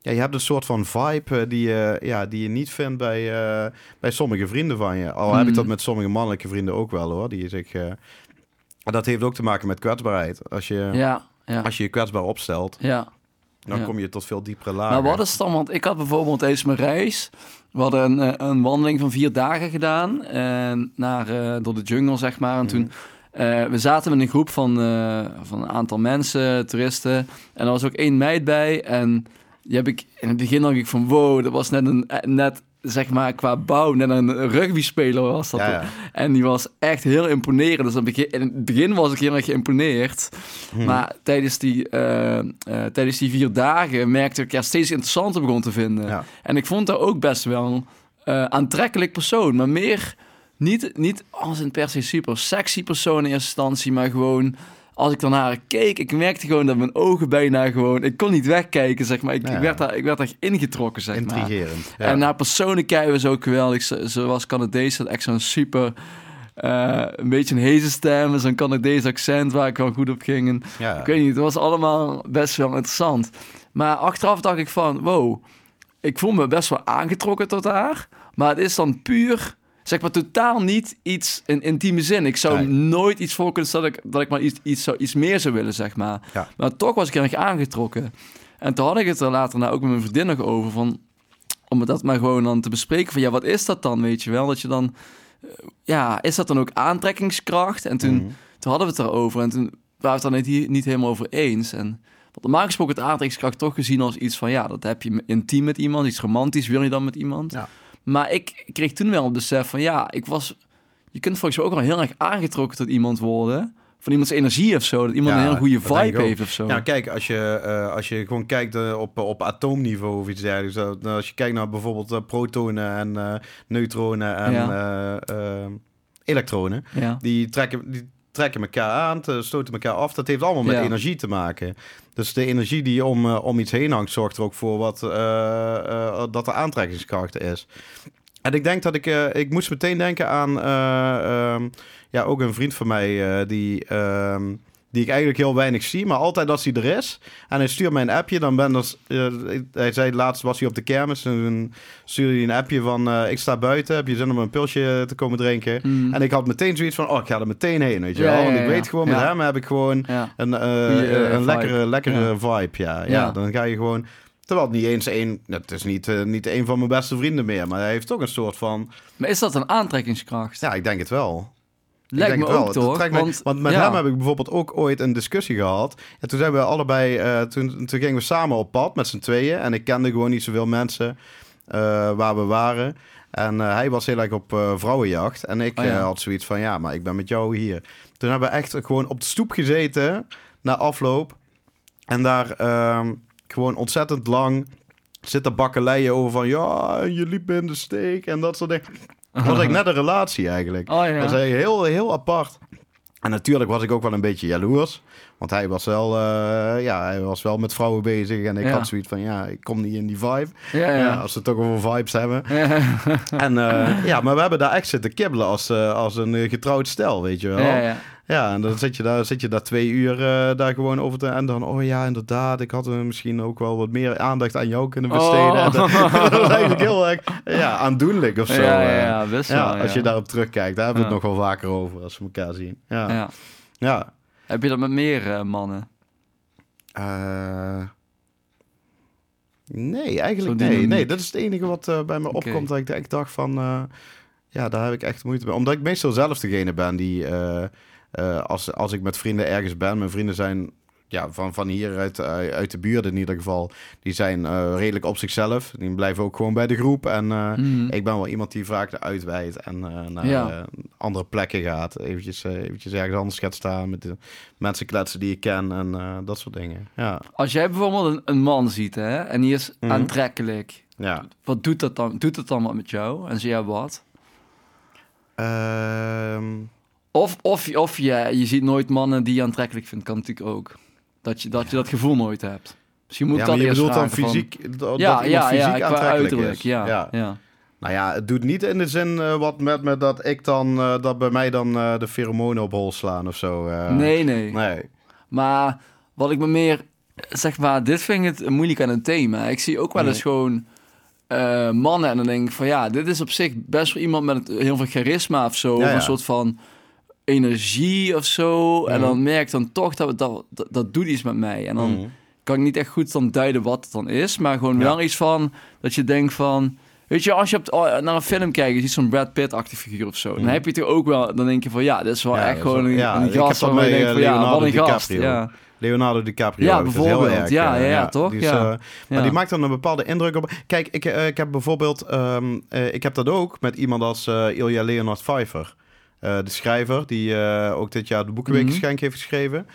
ja, je hebt een soort van vibe eh, die, je, ja, die je niet vindt bij, eh, bij sommige vrienden van je. Al heb ik
Mhm.
dat met sommige mannelijke vrienden ook wel hoor. Die zich, maar dat heeft ook te maken met kwetsbaarheid. Als je
Ja, ja,
als je, je kwetsbaar opstelt,
ja.
dan kom je tot veel diepere lagen.
Maar wat is het dan? Want ik had bijvoorbeeld eens mijn reis. We hadden een, een wandeling van vier dagen gedaan. En naar, door de jungle, zeg maar. En toen... eh, we zaten met een groep van, eh, van een aantal mensen, toeristen. En er was ook één meid bij. En die heb ik in het begin dacht ik van wow, dat was net een eh, net zeg maar qua bouw net een rugbyspeler was dat.
Ja, ja.
En die was echt heel imponerend. Dus in het begin, in het begin was ik heel erg geïmponeerd.
Hm.
Maar tijdens die, tijdens die vier dagen merkte ik ja, steeds interessanter begon te vinden.
Ja.
En ik vond haar ook best wel aantrekkelijk persoon. Maar meer niet, niet als een per se super sexy persoon in eerste instantie, maar gewoon als ik daarnaar haar keek, ik merkte gewoon dat mijn ogen bijna gewoon... Ik kon niet wegkijken, zeg maar. Ik,
Ja.
ik, werd, daar, ik werd echt ingetrokken, zeg maar.
Intrigerend. Ja.
En naar persoonlijkheid was ook geweldig. Ze, ze was Canadees, had echt zo'n super... eh, een beetje een hezen stem, zo'n Canadees accent waar ik wel goed op ging. En
ja.
ik weet niet, het was allemaal best wel interessant. Maar achteraf dacht ik van, wow, ik voel me best wel aangetrokken tot haar. Maar het is dan puur, zeg maar, totaal niet iets in intieme zin. Ik zou
Nee.
nooit iets voor kunnen stellen dat ik, dat ik maar iets, iets, zou, iets meer zou willen, zeg maar.
Ja.
Maar toch was ik erg aangetrokken. En toen had ik het er later nou ook met mijn vriendin nog over, van, om dat maar gewoon dan te bespreken. Van ja, wat is dat dan, weet je wel? Dat je dan, eh, ja, is dat dan ook aantrekkingskracht? En toen,
Mhm.
toen hadden we het erover en toen waren we het dan niet, niet helemaal over eens. En want normaal gesproken het aantrekkingskracht toch gezien als iets van... ja, dat heb je intiem met iemand, iets romantisch wil je dan met iemand.
Ja.
Maar ik kreeg toen wel het besef van ja, ik was... Je kunt volgens mij ook wel heel erg aangetrokken tot iemand worden... van iemands energie of zo. Dat iemand
Ja,
een hele goede vibe heeft of zo.
Ja, kijk, als je, eh, als je gewoon kijkt eh, op, op atoomniveau of iets dergelijks. nou, als je kijkt naar bijvoorbeeld eh, protonen en eh, neutronen en
Ja.
elektronen.
ja.
Die trekken, die trekken elkaar aan, te- stoten elkaar af. Dat heeft allemaal met
Ja.
energie te maken. Dus de energie die om, eh, om iets heen hangt, zorgt er ook voor wat, eh, eh, dat er aantrekkingskracht is. En ik denk dat ik, ik moest meteen denken aan, eh, ehm, ja, ook een vriend van mij die, ehm, die ik eigenlijk heel weinig zie, maar altijd als hij er is en hij stuurt mij een appje, dan ben dat, eh, hij zei laatst was hij op de kermis en toen stuurde hij een appje van, eh, ik sta buiten, heb je zin om een pilsje te komen drinken?
Mm.
En ik had meteen zoiets van, oh, ik ga er meteen heen, weet je
Ja,
wel.
ja,
Want ik weet gewoon, met hem heb ik gewoon een, eh, een lekkere, lekkere vibe, ja. ja. Dan ga je gewoon... Terwijl het niet eens één... Het is niet, niet een van mijn beste vrienden meer, maar hij heeft toch een soort van...
Maar is dat een aantrekkingskracht?
Ja, ik denk het wel.
Lijkt me ook
wel. Het
toch? Want,
want met
ja.
hem heb ik bijvoorbeeld ook ooit een discussie gehad. En toen zijn we allebei... eh, toen, toen gingen we samen op pad met z'n tweeën. En ik kende gewoon niet zoveel mensen eh, waar we waren. En eh, hij was heel erg op vrouwenjacht. En ik
Oh ja.
had zoiets van, ja, maar ik ben met jou hier. Toen hebben we echt gewoon op de stoep gezeten na afloop. En daar ehm, gewoon ontzettend lang zitten bakkeleien over van... Ja, je liep in de steek en dat soort dingen. Dat was eigenlijk net een relatie eigenlijk.
Oh ja.
Dat is heel, heel apart. En natuurlijk was ik ook wel een beetje jaloers. Want hij was wel, eh, ja, hij was wel met vrouwen bezig. En ik
Ja.
had zoiets van, ja, ik kom niet in die vibe.
ja,
Ja.
ja.
als het toch over vibes hebben. En eh, ja, maar we hebben daar echt zitten kibbelen als, eh, als een getrouwd stel, weet je wel.
Ja,
Ja,
ja.
en dan zit je daar, zit je daar twee uur eh, daar gewoon over te... En dan, oh ja, inderdaad, ik had misschien ook wel wat meer aandacht aan jou kunnen besteden.
Oh.
En dat, dat is eigenlijk heel erg ja, aandoenlijk of zo.
Ja, ja,
eh.
ja, best
Ja,
wel.
als je
ja.
daarop terugkijkt, daar hebben we het
Ja.
nog wel vaker over als we elkaar zien. Ja, ja.
Ja. Heb je dat met meer eh, mannen?
Nee, eigenlijk nee. Nee, dat is het enige wat bij me opkomt. Dat ik, ik dacht van, ja, daar heb ik echt moeite mee. Omdat ik meestal zelf degene ben die, eh, als, als ik met vrienden ergens ben, mijn vrienden zijn ja, van, van hier uit, eh, uit de buurt in ieder geval, die zijn eh, redelijk op zichzelf. Die blijven ook gewoon bij de groep. En
Mhm.
ik ben wel iemand die vaak uitwijdt en naar
Ja.
andere plekken gaat. Eventjes, eventjes ergens anders gaat staan met de mensen kletsen die ik ken en dat soort dingen. Ja,
Als jij bijvoorbeeld een, een man ziet hè, en die is
Mhm.
aantrekkelijk,
ja.
wat doet dat dan? Doet het dan wat met jou? En zie jij wat?
Ehm,
Of, of, of je, je ziet nooit mannen die je aantrekkelijk vindt, kan natuurlijk ook. Dat je dat, je dat gevoel nooit hebt. Misschien moet
ja,
dat
je
eerst
bedoelt dan
vragen van-
fysiek, dat,
ja,
iemand
ja,
fysiek
ja, uiterlijk.
is.
Ja, ja.
Nou ja, het doet niet in de zin eh, wat met me dat ik dan, eh, dat bij mij dan eh, de pheromonen op hol slaan of zo.
Nee, nee,
Nee.
Maar wat ik me meer, zeg maar, dit vind ik het moeilijk aan het thema. Ik zie ook wel eens
Mhm.
gewoon mannen en dan denk ik van ja, dit is op zich best wel iemand met heel veel charisma of zo. Of
ja.
een soort van energie of zo. En
Mhm.
dan merk ik dan toch dat, dat, dat dat doet iets met mij. En dan
Mhm.
kan ik niet echt goed dan duiden wat het dan is. Maar gewoon
Ja.
wel iets van dat je denkt van. Weet je, als je op, oh, naar een film kijkt, je ziet zo'n Brad Pitt-achtige figuur of zo. Dan
Mhm.
heb je het er ook wel, dan denk je van ja, dit is wel
Ja,
echt gewoon een,
ja,
een
ik heb
gast
dat
waarvan je
met,
denkt van
eh,
ja, wat een
Leonardo
gast.
DiCaprio.
Ja.
Leonardo DiCaprio.
Ja, bijvoorbeeld.
erg,
Ja,
eh,
ja, ja, toch?
die is,
Ja.
eh, Maar die maakt dan een bepaalde indruk op. Kijk, ik, ik heb bijvoorbeeld, ehm, eh, ik heb dat ook met iemand als Ilja Leonard Pfeiffer. Eh, de schrijver, die eh, ook dit jaar de Boekenweekgeschenk heeft geschreven.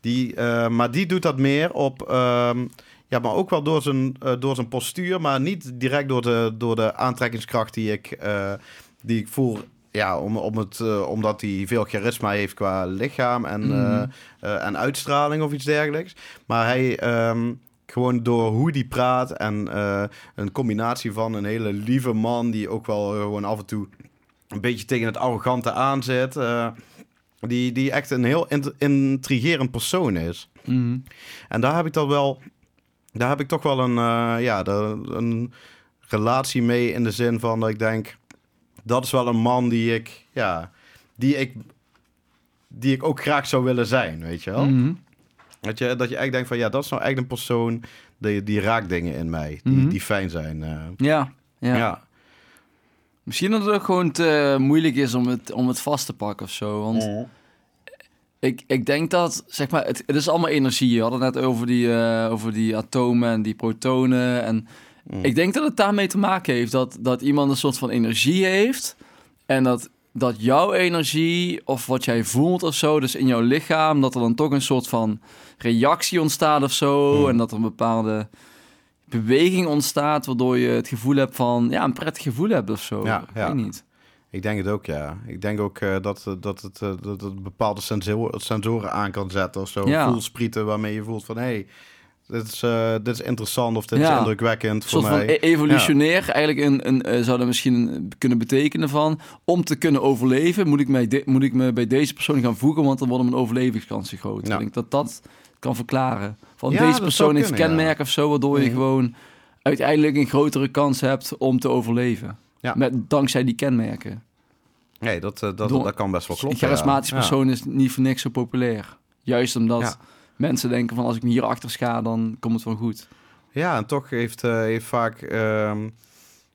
Die, eh, maar die doet dat meer op, ehm, ja, maar ook wel door zijn, door zijn postuur, maar niet direct door de, door de aantrekkingskracht die ik, die ik voel ja, om, om het, omdat hij veel charisma heeft qua lichaam en,
Mhm.
en uitstraling of iets dergelijks. Maar hij, ehm, gewoon door hoe die praat en een combinatie van een hele lieve man die ook wel gewoon af en toe een beetje tegen het arrogante aanzet. eh, die, die echt een heel int- intrigerend persoon is.
Mhm.
En daar heb ik dan wel, daar heb ik toch wel een, eh, ja, de, een relatie mee in de zin van dat ik denk, dat is wel een man die ik, ja, die ik, die ik ook graag zou willen zijn, weet je wel?
Mhm.
Dat, je, dat je echt denkt van, ja, dat is nou echt een persoon die, die raakt dingen in mij, die,
Mhm.
die fijn zijn. eh.
Ja, ja.
ja.
Misschien dat het ook gewoon te moeilijk is om het, om het vast te pakken of zo. Want
Mhm.
ik, ik denk dat, zeg maar, het, het is allemaal energie. We hadden het net over die, eh, over die atomen en die protonen. En
Mhm.
ik denk dat het daarmee te maken heeft dat, dat iemand een soort van energie heeft. En dat, dat jouw energie of wat jij voelt of zo, dus in jouw lichaam, dat er dan toch een soort van reactie ontstaat of zo.
Mhm.
En dat er een bepaalde beweging ontstaat, waardoor je het gevoel hebt van, ja, een prettig gevoel hebt of zo.
Ja,
ik
ja.
weet niet.
Ik denk het ook, ja. Ik denk ook eh, dat, eh, dat, het, eh, dat het bepaalde sensor, sensoren aan kan zetten of zo.
Ja.
Voelsprieten waarmee je voelt van... hé, hey, dit, is, dit is interessant of dit
Ja.
is indrukwekkend voor
soort van
mij.
e- evolutionair eigenlijk een, een, zou dat misschien kunnen betekenen van... om te kunnen overleven moet ik, mij de- moet ik me bij deze persoon gaan voegen... want dan worden mijn overlevingskansen groot.
Ja.
Ik denk dat dat kan verklaren. Van
Ja,
deze persoon heeft
kunnen, ja.
kenmerken of zo... waardoor je gewoon uiteindelijk een grotere kans hebt om te overleven.
Ja.
Met, dankzij die kenmerken.
Nee, dat, eh, dat,
Door-
dat kan best wel kloppen.
een charismatische
ja.
persoon is niet voor niks zo populair. Juist omdat
Ja.
mensen denken van... als ik me hier achter scha, dan komt het wel goed.
Ja, en toch heeft, eh, heeft vaak ehm,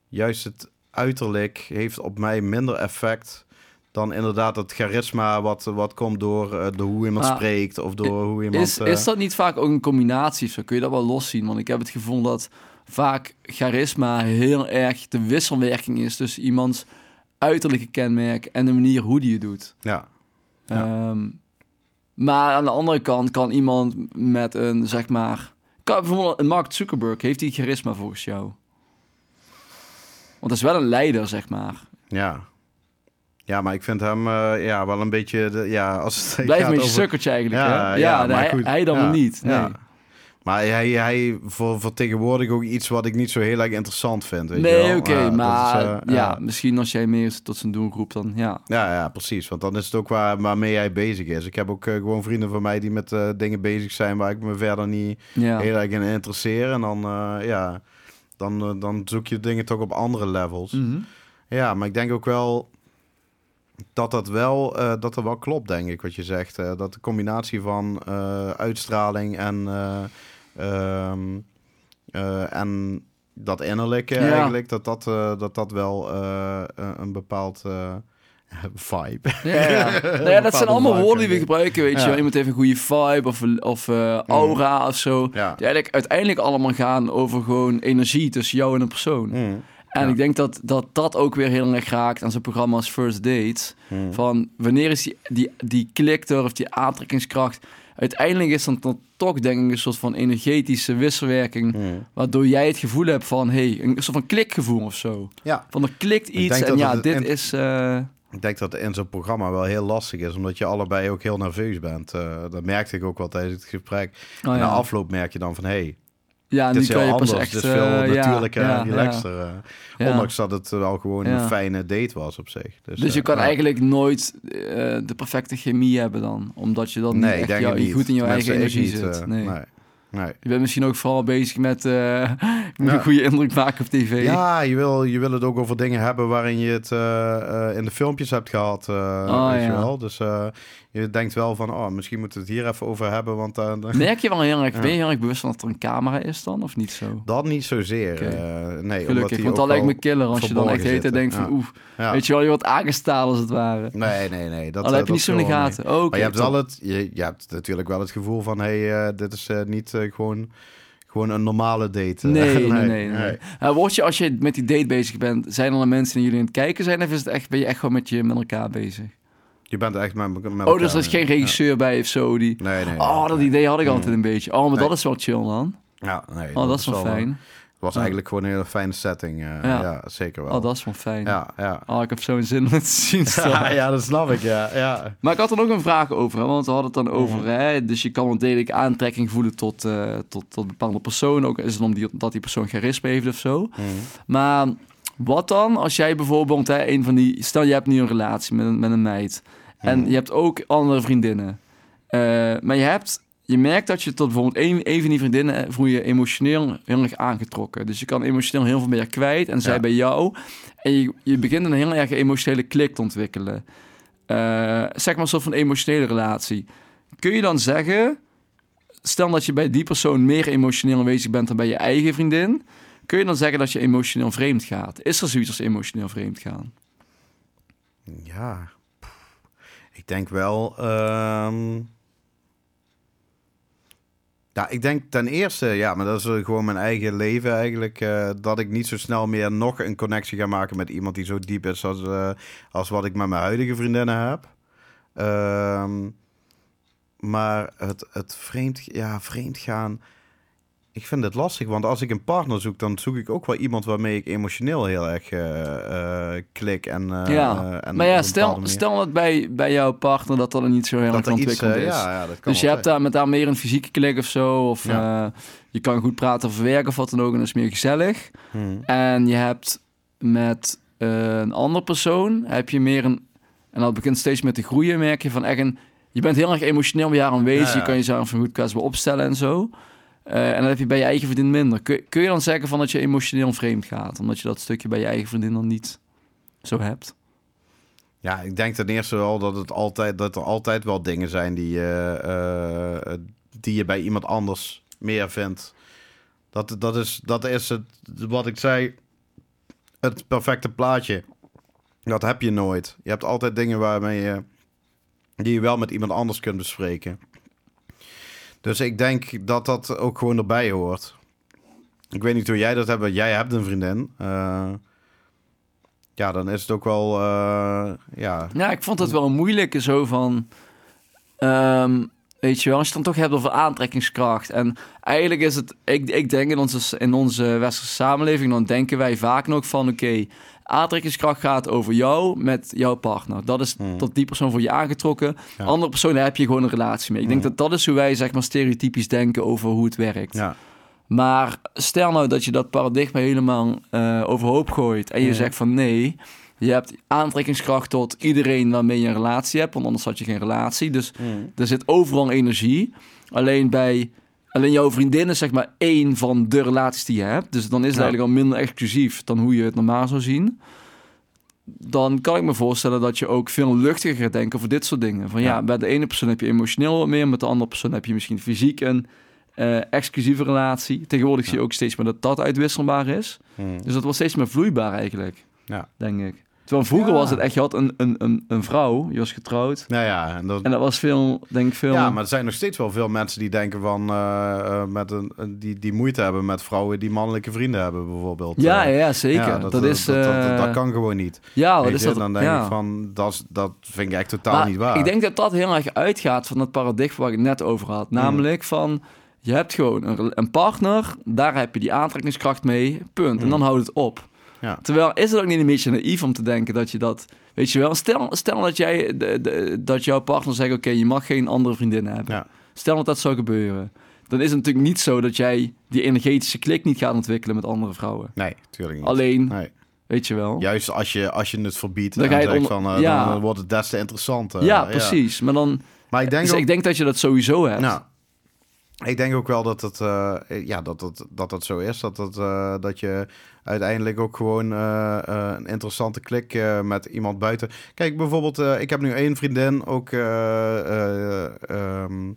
juist het uiterlijk heeft op mij minder effect dan inderdaad het charisma wat, wat komt door, door hoe iemand
Ah,
spreekt of door hoe iemand...
Is,
eh,
is dat niet vaak ook een combinatie? Zo kun je dat wel loszien. Want ik heb het gevoel dat vaak charisma heel erg de wisselwerking is tussen iemands uiterlijke kenmerk en de manier hoe die het doet.
Ja, Ja.
Ehm, maar aan de andere kant kan iemand met een, zeg maar... Kan, bijvoorbeeld Mark Zuckerberg, heeft hij charisma volgens jou? Want dat is wel een leider, zeg maar.
ja. Ja, maar ik vind hem eh, ja, wel een beetje... De, ja, als het
Blijf
gaat
een beetje
over-
sukkertje eigenlijk,
Ja,
hè?
ja,
Ja,
maar
hij,
goed.
hij dan
Ja,
niet. Nee.
ja. Maar hij, hij ver- vertegenwoordigt ook iets wat ik niet zo heel erg interessant vind. Weet
Nee, oké,
is,
maar
eh,
ja, misschien als jij meer tot zijn doelgroep dan, ja.
Ja, ja, precies. Want dan is het ook waar, waarmee hij bezig is. Ik heb ook eh, gewoon vrienden van mij die met dingen bezig zijn waar ik me verder niet heel erg in interesseer. En dan, ja, dan, dan zoek je dingen toch op andere levels.
Mhm.
Ja, maar ik denk ook wel dat dat wel, eh, dat er wel klopt, denk ik, wat je zegt. Eh, dat de combinatie van eh, uitstraling en, eh, ehm, eh, en dat innerlijke
Ja.
eigenlijk, dat dat, dat, dat wel een- bepaald vibe.
Ja, ja. Nou ja, dat zijn allemaal woorden die we gebruiken, weet je
Ja.
Iemand heeft een goede vibe of, of eh, aura of zo. Die eigenlijk uiteindelijk allemaal gaan over gewoon energie tussen jou en een persoon.
Mm,
En
Ja.
ik denk dat, dat dat ook weer heel erg raakt aan zo'n programma als First Dates.
mm.
Van wanneer is die, die, die klik er of die aantrekkingskracht... Uiteindelijk is dan toch denk ik een soort van energetische wisselwerking...
Mm.
waardoor jij het gevoel hebt van... hey, een soort van klikgevoel of zo.
Ja,
Van er klikt
Ik
iets en ja,
het
dit
in-
is... eh,
ik denk dat in zo'n programma wel heel lastig is, omdat je allebei ook heel nerveus bent. Eh, dat merkte ik ook wel tijdens het gesprek.
oh
En na afloop merk je dan van, hé, hey,
ja, nu
is heel anders.
echt...
dit is veel
eh,
natuurlijker
ja,
en relaxter. eh. Ondanks dat het wel gewoon een fijne date was op zich. Dus,
Dus je
eh,
kan eigenlijk nooit de perfecte chemie hebben dan. Omdat je dan
Nee,
niet echt jou-
het niet.
goed in jouw eigen energie
niet,
zit. nee.
nee. nee.
Je bent misschien ook vooral bezig met,
Ja.
een goede indruk maken op tv.
Ja, je wil, je wil het ook over dingen hebben waarin je het in de filmpjes hebt gehad. eh,
Oh,
weet je wel. Dus je denkt wel van, oh, misschien moeten we het hier even over hebben. Want eh, dan
Merk je wel heel erg,
Ja.
ben je heel erg bewust van dat er een camera is dan, of niet zo?
dat niet zozeer.
Oké.
eh, nee, omdat
Gelukkig,
die
want dat lijkt me killer als je dan echt hele tijd denkt van,
Ja.
weet je wel, je wordt aangestaan als het ware.
Nee, nee, nee. Dat,
Al
eh,
heb je
dat
niet zo in de gaten. Oh, oké,
Maar je hebt, wel het, je, je hebt natuurlijk wel het gevoel van... hé, hey, eh, dit is eh, niet eh, gewoon, gewoon een normale date.
Nee, nee, nee. nee, Eh, word je, als je met die date bezig bent, zijn er mensen die jullie aan het kijken zijn? Of is het echt, ben je echt gewoon met, je, met elkaar bezig?
Je bent echt met, met
Oh, dus er is geen regisseur bij of zo die...
Nee, nee.
Oh, dat idee had ik
Mm.
altijd een beetje. Oh, maar
Nee.
dat is wel chill dan.
Ja, nee.
Oh, dat is wel fijn.
was
Ja.
eigenlijk gewoon een hele fijne setting. eh, ja.
Ja.
zeker wel.
Oh, dat is wel fijn.
Ja, ja.
Oh, ik heb zo'n zin om het te zien.
Ja, ja, dat snap ik, ja. ja.
Maar ik had er nog een vraag over, hè, want we hadden het dan over,
Mhm.
hè, dus je kan wel degelijk aantrekking voelen tot, eh, tot, tot bepaalde personen, ook is het omdat die persoon charisma heeft of zo.
Mhm.
Maar wat dan als jij bijvoorbeeld, hè, een van die, stel je hebt nu een relatie met, een- met een meid en
Mhm.
je hebt ook andere vriendinnen, Eh, maar je hebt, je merkt dat je tot bijvoorbeeld een, een van die vriendinnen eh, voel je emotioneel heel erg aangetrokken. Dus je kan emotioneel heel veel bij haar kwijt en zij
Ja.
bij jou. En je, je begint een heel erg emotionele klik te ontwikkelen. Eh, zeg maar een soort van emotionele relatie. Kun je dan zeggen, stel dat je bij die persoon meer emotioneel aanwezig bent dan bij je eigen vriendin, kun je dan zeggen dat je emotioneel vreemd gaat? Is er zoiets als emotioneel vreemd gaan?
Ja. Ik denk wel. ehm, Ja, ik denk ten eerste, ja, maar dat is eh, gewoon mijn eigen leven eigenlijk. eh, dat ik niet zo snel meer nog een connectie ga maken met iemand die zo diep is als, eh, als wat ik met mijn huidige vriendinnen heb. Ehm, maar het, het vreemd, ja, vreemd gaan. Ik vind het lastig, want als ik een partner zoek, dan zoek ik ook wel iemand waarmee ik emotioneel heel erg eh, eh, klik. En, eh,
ja,
en
maar ja,
een
stel, stel dat bij, bij jouw partner dat dat er niet zo heel erg
er
ontwikkeld is.
ja, ja, dat kan
Dus je hebt daar met haar meer een fysieke klik of zo. Of
Ja.
je kan goed praten over werk of wat dan ook. En dat is meer gezellig.
Hmm.
En je hebt met een andere persoon heb je meer een... En dat begint steeds met te groeien, merk je van echt een... Je bent heel erg emotioneel bij haar aanwezig. Je kan jezelf van goed kwetsbaar opstellen en zo. Eh, en dan heb je bij je eigen vriendin minder. Kun, kun je dan zeggen van dat je emotioneel vreemd gaat? Omdat je dat stukje bij je eigen vriendin dan niet zo hebt?
Ja, ik denk ten eerste wel dat, het altijd, dat er altijd wel dingen zijn die, eh, eh, die je bij iemand anders meer vindt. Dat, dat, is, dat is het, wat ik zei, het perfecte plaatje. Dat heb je nooit. Je hebt altijd dingen waarmee je, die je wel met iemand anders kunt bespreken. Dus ik denk dat dat ook gewoon erbij hoort. Ik weet niet hoe jij dat hebt, jij hebt een vriendin. Eh, ja, dan is het ook wel, eh, ja,
Ja, ik vond het wel een moeilijke zo van... ehm, weet je wel, als je het dan toch hebt over aantrekkingskracht. En eigenlijk is het... Ik, ik denk in onze, in onze westerse samenleving... dan denken wij vaak nog van... Oké, aantrekkingskracht gaat over jou met jouw partner. Dat is
Hmm.
tot die persoon voor je aangetrokken.
Ja.
Andere personen heb je gewoon een relatie mee. Ik denk
Hmm.
dat dat is hoe wij zeg maar stereotypisch denken over hoe het werkt.
ja.
Maar stel nou dat je dat paradigma helemaal eh, overhoop gooit en je zegt van nee, je hebt aantrekkingskracht tot iedereen waarmee je een relatie hebt, want anders had je geen relatie. Dus er zit overal energie. Alleen bij alleen jouw vriendin is zeg maar één van de relaties die je hebt. Dus dan is het
Ja.
eigenlijk al minder exclusief dan hoe je het normaal zou zien. Dan kan ik me voorstellen dat je ook veel luchtiger gaat denken over dit soort dingen. Van ja,
Ja.
bij de ene persoon heb je emotioneel wat meer, met de andere persoon heb je misschien fysiek een eh, exclusieve relatie. Tegenwoordig zie je ook steeds meer dat dat uitwisselbaar is.
Hmm.
Dus dat wordt steeds meer vloeibaar eigenlijk,
Ja.
denk ik. Terwijl vroeger
Ja.
was het echt, je had een, een, een, een vrouw, je was getrouwd.
Nou ja, en dat,
En dat was veel, denk ik, veel...
ja, maar er zijn nog steeds wel veel mensen die denken van, eh, eh, met een, een- die, die moeite hebben met vrouwen die mannelijke vrienden hebben bijvoorbeeld.
ja,
Eh,
ja, ja, zeker.
ja,
dat,
dat,
is...
dat, dat, dat,
eh,
dat kan gewoon niet.
Ja, wat is dat?
Dan denk
ja.
ik van, dat, is- dat vind ik echt totaal
Maar
niet waar.
Ik denk dat dat heel erg uitgaat van het paradigma waar ik net over had.
Hmm.
Namelijk van, je hebt gewoon een, een partner, daar heb je die aantrekkingskracht mee, punt. En
Hmm.
dan houdt het op.
Ja.
Terwijl, is het ook niet een beetje naïef om te denken dat je dat... Weet je wel, stel, stel dat, jij, de, de- dat jouw partner zegt, oké, je mag geen andere vriendin hebben.
Ja.
Stel dat dat zou gebeuren. Dan is het natuurlijk niet zo dat jij die energetische klik niet gaat ontwikkelen met andere vrouwen.
Nee, natuurlijk niet.
Alleen,
Nee.
weet je wel.
Juist als je, als je het verbiedt,
Dan
dan,
ga je
van, eh,
ja.
dan wordt het des te interessanter.
ja, precies. Maar dan...
Maar ik denk
dus
ook,
ik denk dat je dat sowieso hebt.
Ik denk ook wel dat het, eh, ja, dat het, dat het zo is. Dat, het, eh, dat je uiteindelijk ook gewoon eh, een interessante klik met iemand buiten. Kijk, bijvoorbeeld, ik heb nu één vriendin, ook eh, eh, ehm,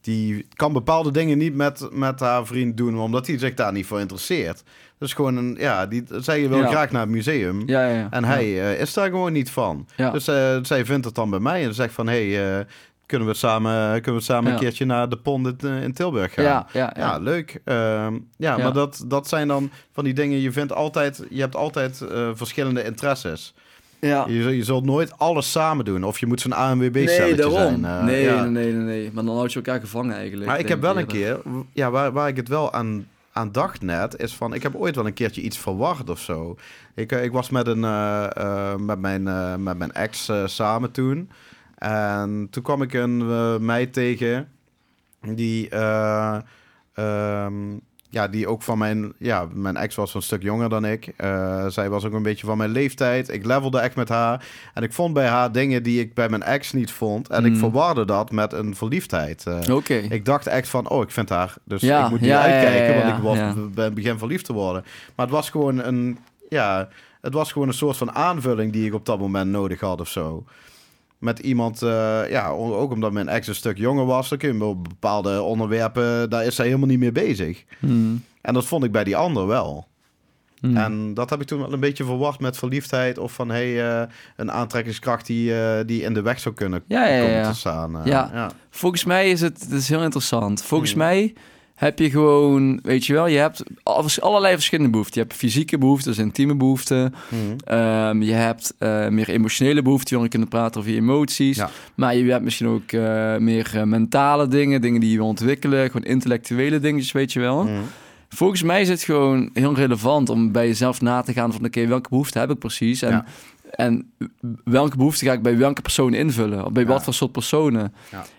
die kan bepaalde dingen niet met, met haar vriend doen, omdat hij zich daar niet voor interesseert. Dus gewoon een, ja, die, zij wil
Ja.
graag naar het museum.
Ja, ja, ja.
En hij is daar gewoon niet van. Dus zij vindt het dan bij mij en zegt van... hey, eh, kunnen we samen, kunnen we samen
Ja.
een keertje naar de pond in, in Tilburg gaan?
Ja, ja, ja.
Ja, leuk. Ehm, ja, maar dat, dat zijn dan van die dingen... Je, vindt altijd, je hebt altijd eh, verschillende interesses.
ja.
Je, zult- je zult nooit alles samen doen. Of je moet zo'n ANWB-stelletje
Nee, daarom.
zijn. eh,
nee,
ja.
nee, nee, nee, nee. Maar dan houd je elkaar gevangen eigenlijk.
Maar ik heb wel een keer... Ja, waar, waar ik het wel aan, aan dacht net, is van... Ik heb ooit wel een keertje iets verwacht of zo. Ik, eh, ik was met, een, eh, eh, met, mijn, eh, met mijn ex eh, samen toen. En toen kwam ik een eh, meid tegen... Die... eh, ehm, ja, die ook van mijn... Ja, mijn ex was een stuk jonger dan ik. Eh, zij was ook een beetje van mijn leeftijd. Ik levelde echt met haar. En ik vond bij haar dingen die ik bij mijn ex niet vond. En ik
Mm.
verwarde dat met een verliefdheid. Ik dacht echt van, oh, ik vind haar. Dus
Ja,
ik moet niet
ja,
uitkijken,
ja,
want ik was, ben begin verliefd te worden. Maar het was gewoon een, ja, het was gewoon een soort van aanvulling die ik op dat moment nodig had of zo. Met iemand, eh, ja, ook omdat mijn ex een stuk jonger was, dan kun je op bepaalde onderwerpen, daar is zij helemaal niet mee bezig.
Hmm.
En dat vond ik bij die ander wel.
Hmm.
En dat heb ik toen wel een beetje verwacht met verliefdheid. Of van, hey, eh, een aantrekkingskracht die, eh, die in de weg zou kunnen
Ja, ja,
komen
ja.
te staan.
Ja.
ja.
Volgens mij is het, het is heel interessant. Volgens
Hmm.
mij heb je gewoon, weet je wel, je hebt al- allerlei verschillende behoeften. Je hebt fysieke behoeften, dus intieme behoeften.
Mhm.
Ehm, je hebt eh, meer emotionele behoeften, je wil kunnen praten over je emoties.
Ja.
Maar je hebt misschien ook eh, meer eh, mentale dingen, dingen die je wil ontwikkelen. Gewoon intellectuele dingetjes, weet je wel.
Mhm.
Volgens mij is het gewoon heel relevant om bij jezelf na te gaan van... oké, welke behoefte heb ik precies? En,
Ja.
en welke behoefte ga ik bij welke persoon invullen? Bij
Ja.
wat voor soort personen?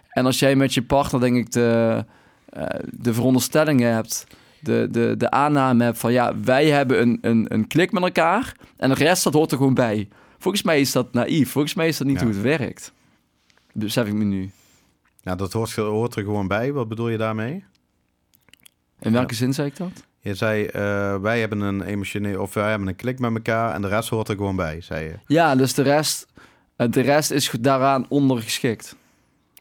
En als jij met je partner, denk ik, de, eh, de veronderstellingen hebt... De, de, de aanname hebt van ja, wij hebben een, een, een klik met elkaar... en de rest, dat hoort er gewoon bij. Volgens mij is dat naïef. Volgens mij is dat niet
Ja.
hoe het werkt. Besef ik me nu.
Ja, dat hoort, hoort er gewoon bij. Wat bedoel je daarmee?
In welke zin zei ik dat?
Je zei, eh, wij hebben een emotioneel, of wij hebben een klik met elkaar en de rest hoort er gewoon bij, zei je.
Ja, dus de rest, eh, de rest is daaraan ondergeschikt.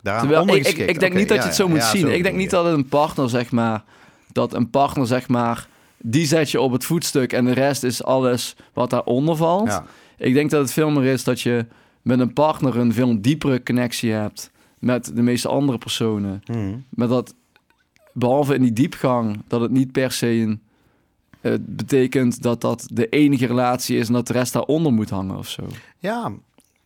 Daaraan
Terwijl ik, ik, ik denk niet dat je het zo
ja,
moet
ja,
zien. ik denk niet dat een partner, zeg maar, dat een partner, zeg maar, die zet je op het voetstuk en de rest is alles wat daaronder valt. Ik denk dat het veel meer is dat je met een partner een veel diepere connectie hebt met de meeste andere personen.
Mhm.
Maar dat, behalve in die diepgang, dat het niet per se een, eh, betekent dat dat de enige relatie is en dat de rest daaronder moet hangen of zo.
ja,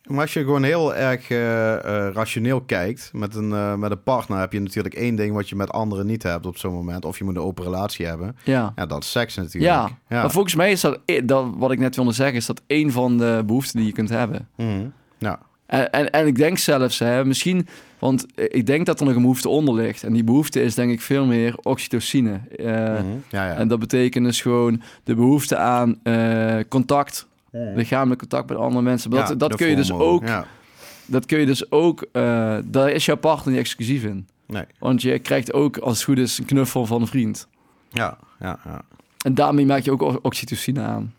maar als je gewoon heel erg eh, eh, rationeel kijkt, met een, eh, met een partner heb je natuurlijk één ding wat je met anderen niet hebt op zo'n moment. Of je moet een open relatie hebben.
Ja.
Ja, dat is seks natuurlijk.
Ja, maar volgens mij is dat, dat, wat ik net wilde zeggen, is dat één van de behoeften die je kunt hebben.
Mhm. Ja,
En, en, en ik denk zelfs, hè, misschien, want ik denk dat er nog een behoefte onder ligt. En die behoefte is denk ik veel meer oxytocine. Eh,
Mhm. ja, ja.
En dat betekent dus gewoon de behoefte aan contact. Lichamelijk contact met andere mensen. Maar
Ja,
dat, dat
de
kun je dus ook,
Ja.
dat kun je dus ook, eh, daar is jouw partner niet exclusief in.
Nee.
Want je krijgt ook, als het goed is, een knuffel van een vriend.
Ja, ja, ja.
En daarmee maak je ook oxytocine aan.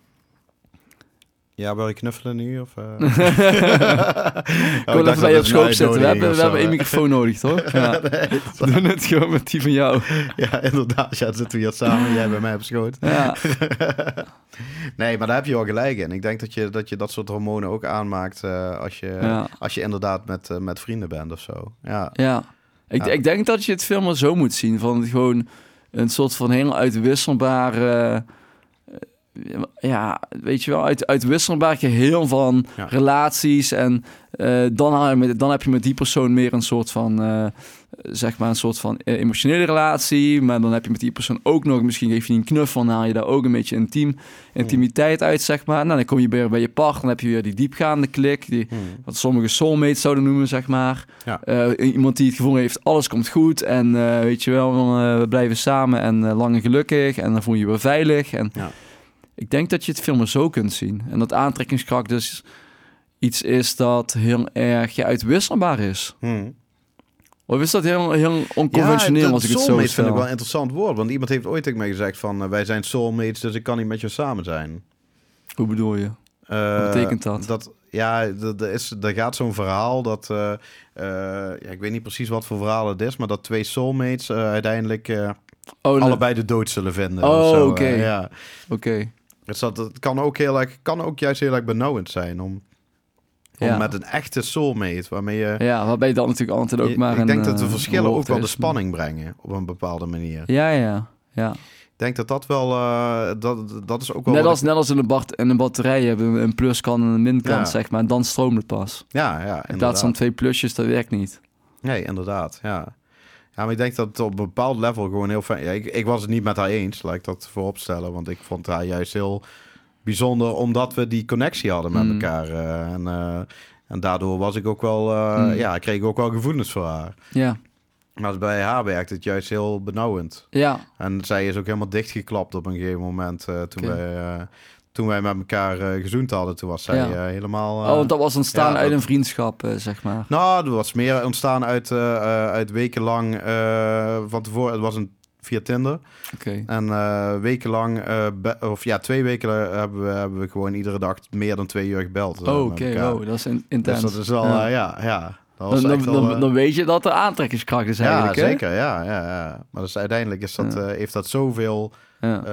Ja, wil je knuffelen nu? Of, eh?
Ik wil even bij je op
dat
schoot zitten. We hebben, we hebben één microfoon nodig, toch? Ja. We doen het gewoon met die van jou.
Ja, inderdaad. Ja, dan zitten we hier samen. Jij bij mij op schoot.
Ja,
Nee, maar daar heb je wel gelijk in. Ik denk dat je dat, je dat soort hormonen ook aanmaakt eh, als, je,
ja,
als je inderdaad met, eh, met vrienden bent of zo. Ja,
ja. Ik, ik denk dat je het veel meer zo moet zien. Van gewoon een soort van heel uitwisselbare... Ja, weet je wel, uit, uitwisselbaar geheel van
Ja.
relaties. En eh, dan, dan heb je met die persoon meer een soort van... eh, zeg maar een soort van eh, emotionele relatie. Maar dan heb je met die persoon ook nog... Misschien geef je die een knuffel en dan haal je daar ook een beetje intiem, intimiteit uit, zeg maar. Nou, dan kom je weer bij je partner. Dan heb je weer die diepgaande klik. Die,
Hmm.
wat sommige soulmates zouden noemen, zeg maar.
Ja.
Iemand die het gevoel heeft, alles komt goed. En weet je wel, we blijven samen en lang en gelukkig. En dan voel je je weer veilig. En
Ja.
Ik denk dat je het veel meer zo kunt zien. En dat aantrekkingskracht dus iets is dat heel erg ja, uitwisselbaar is.
Hmm.
Of is dat heel, heel onconventioneel
ja,
als ik het zo stel?
vind ik wel een interessant woord. Want iemand heeft ooit tegen mij gezegd van... eh, wij zijn soulmates, dus ik kan niet met je samen zijn.
Hoe bedoel je?
Eh,
Wat betekent dat?
dat ja, er is, er gaat zo'n verhaal dat... eh, eh, ja, ik weet niet precies wat voor verhaal het is... maar dat twee soulmates eh, uiteindelijk eh,
Oh,
allebei de dood zullen vinden.
Oh, oké.
eh, ja.
Oké.
Dus dat, het kan ook heel erg, kan ook juist heel erg benauwend zijn om, om
Ja.
met een echte soulmate waarmee je.
Ja, waarbij je dan natuurlijk altijd ook
je-
maar
ik
een,
denk dat de
eh,
verschillen ook wel de spanning brengen op een bepaalde manier.
Ja, ja, ja.
Ik denk dat dat wel, eh, dat, dat is ook wel.
Net als,
ik-
net als in een, bat, in een batterij hebben we een pluskant en een minkant,
Ja.
zeg maar. En dan stroomt het pas.
ja, ja,
In plaats
inderdaad.
van twee plusjes, dat werkt niet.
Nee, inderdaad, ja. Ja, maar ik denk dat het op een bepaald level gewoon heel fijn... Ja, ik, ik was het niet met haar eens, laat ik dat voorop stellen. Want ik vond haar juist heel bijzonder... omdat we die connectie hadden met
Mm.
elkaar. eh, en, eh, en daardoor was ik ook wel... eh,
Mm.
Ja, kreeg ik ook wel gevoelens voor haar.
Ja,
Maar bij haar werkt het juist heel benauwend.
ja,
En zij is ook helemaal dichtgeklapt op een gegeven moment... toen,
Oké.
wij, toen wij met elkaar eh, gezoend hadden. Toen was zij
Ja.
eh, helemaal... eh,
oh, want dat was ontstaan
ja,
uit
dat-
een vriendschap, eh, zeg maar.
Nou, er was meer ontstaan uit, eh, eh, uit wekenlang eh, van tevoren. Het was een via Tinder.
Oké.
En eh, wekenlang, eh, of ja, twee weken eh, hebben we, hebben we gewoon iedere dag meer dan twee uur gebeld. eh,
Oh, oké,
elkaar.
wow, dat is in-
Dus
intens.
dat is wel,
Ja.
ja, ja, ja dat
dan,
eh,
dan weet je dat er aantrekkingskracht is
ja,
eigenlijk, hè?
zeker, ja, ja, ja. Maar dus uiteindelijk is dat,
Ja.
eh, heeft dat zoveel,
Ja.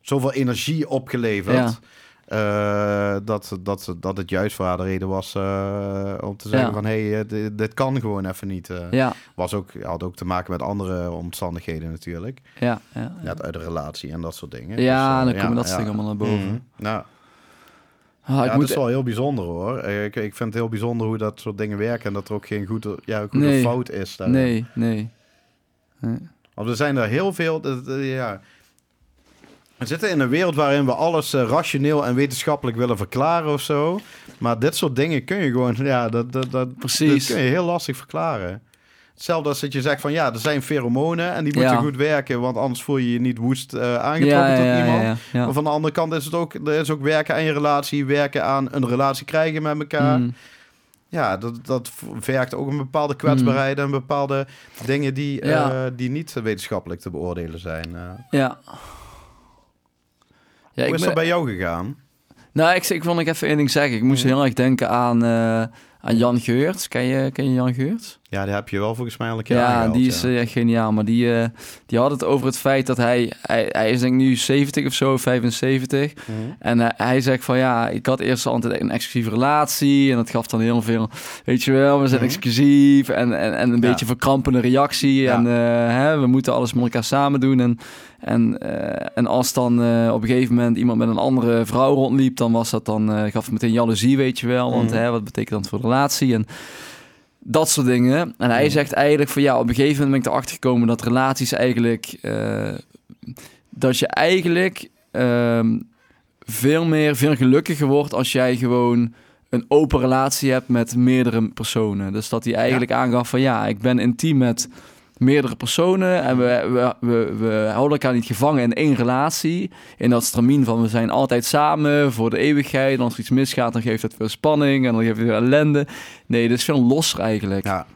Zoveel energie opgeleverd.
Ja.
eh, dat, dat, dat het juist voor haar de reden was eh, om te zeggen
Ja.
van... hé, hey, dit, dit kan gewoon even niet. eh.
Ja,
Was ook, had ook te maken met andere omstandigheden natuurlijk.
ja, ja.
Net uit de relatie en dat soort dingen.
Ja,
Dus,
dan
eh,
komen dat soort dingen allemaal naar boven.
Nou,
Ah, ik
ja,
moet
dat is wel heel bijzonder hoor. Eh, Ik, ik vind het heel bijzonder hoe dat soort dingen werken en dat er ook geen goede, ja, goede
Nee.
fout is. daarin.
Nee, nee. nee.
Want er zijn er heel veel. ja. We zitten in een wereld waarin we alles eh, rationeel en wetenschappelijk willen verklaren of zo. Maar dit soort dingen kun je gewoon, ja, dat, dat, dat,
Precies.
dat kun je heel lastig verklaren. Hetzelfde als dat je zegt van ja, er zijn pheromonen en die moeten
Ja.
goed werken, want anders voel je je niet woest eh, aangetrokken
Ja,
tot
ja,
iemand. Maar van de andere kant is het ook, er is ook werken aan je relatie, werken aan een relatie krijgen met elkaar.
Mm.
Ja, dat, dat vergt ook een bepaalde kwetsbaarheid en bepaalde dingen die,
Mm.
Eh, die niet wetenschappelijk te beoordelen zijn.
Ja. Ja,
Hoe is
ben-
dat bij jou gegaan?
Nou, ik, ik wil nog even één ding zeggen. Ik moest heel erg denken aan, eh, aan Jan Geurts. Ken je, ken je Jan Geurts?
Ja, die heb je wel volgens mij al een keer
Ja,
aangehaald,
die is
ja.
eh, echt geniaal. Maar die, eh, die had het over het feit dat hij... Hij, hij is denk ik nu 70 of zo, 75.
Mhm.
En eh, hij zegt van ja, ik had eerst altijd een exclusieve relatie. En dat gaf dan heel veel, weet je wel, we zijn
Mhm.
exclusief. En, en, en een
Ja.
beetje verkrampende reactie.
Ja.
En hè, we moeten alles met elkaar samen doen. En, en, en als dan op een gegeven moment iemand met een andere vrouw rondliep, dan was dat dan, gaf het meteen jaloezie, weet je wel. Want
Mhm.
hè, wat betekent dat voor de relatie? En dat soort dingen. En hij zegt eigenlijk van ja, op een gegeven moment ben ik erachter gekomen dat relaties eigenlijk, eh, dat je eigenlijk ehm, veel meer, veel gelukkiger wordt als jij gewoon een open relatie hebt met meerdere personen. Dus dat hij eigenlijk aangaf van ja, ik ben intiem met meerdere personen en we, we, we, we houden elkaar niet gevangen in één relatie. In dat stramien van we zijn altijd samen voor de eeuwigheid. En als er iets misgaat, dan geeft het veel spanning en dan geeft het weer ellende. Nee, dat is veel losser eigenlijk.
Ja,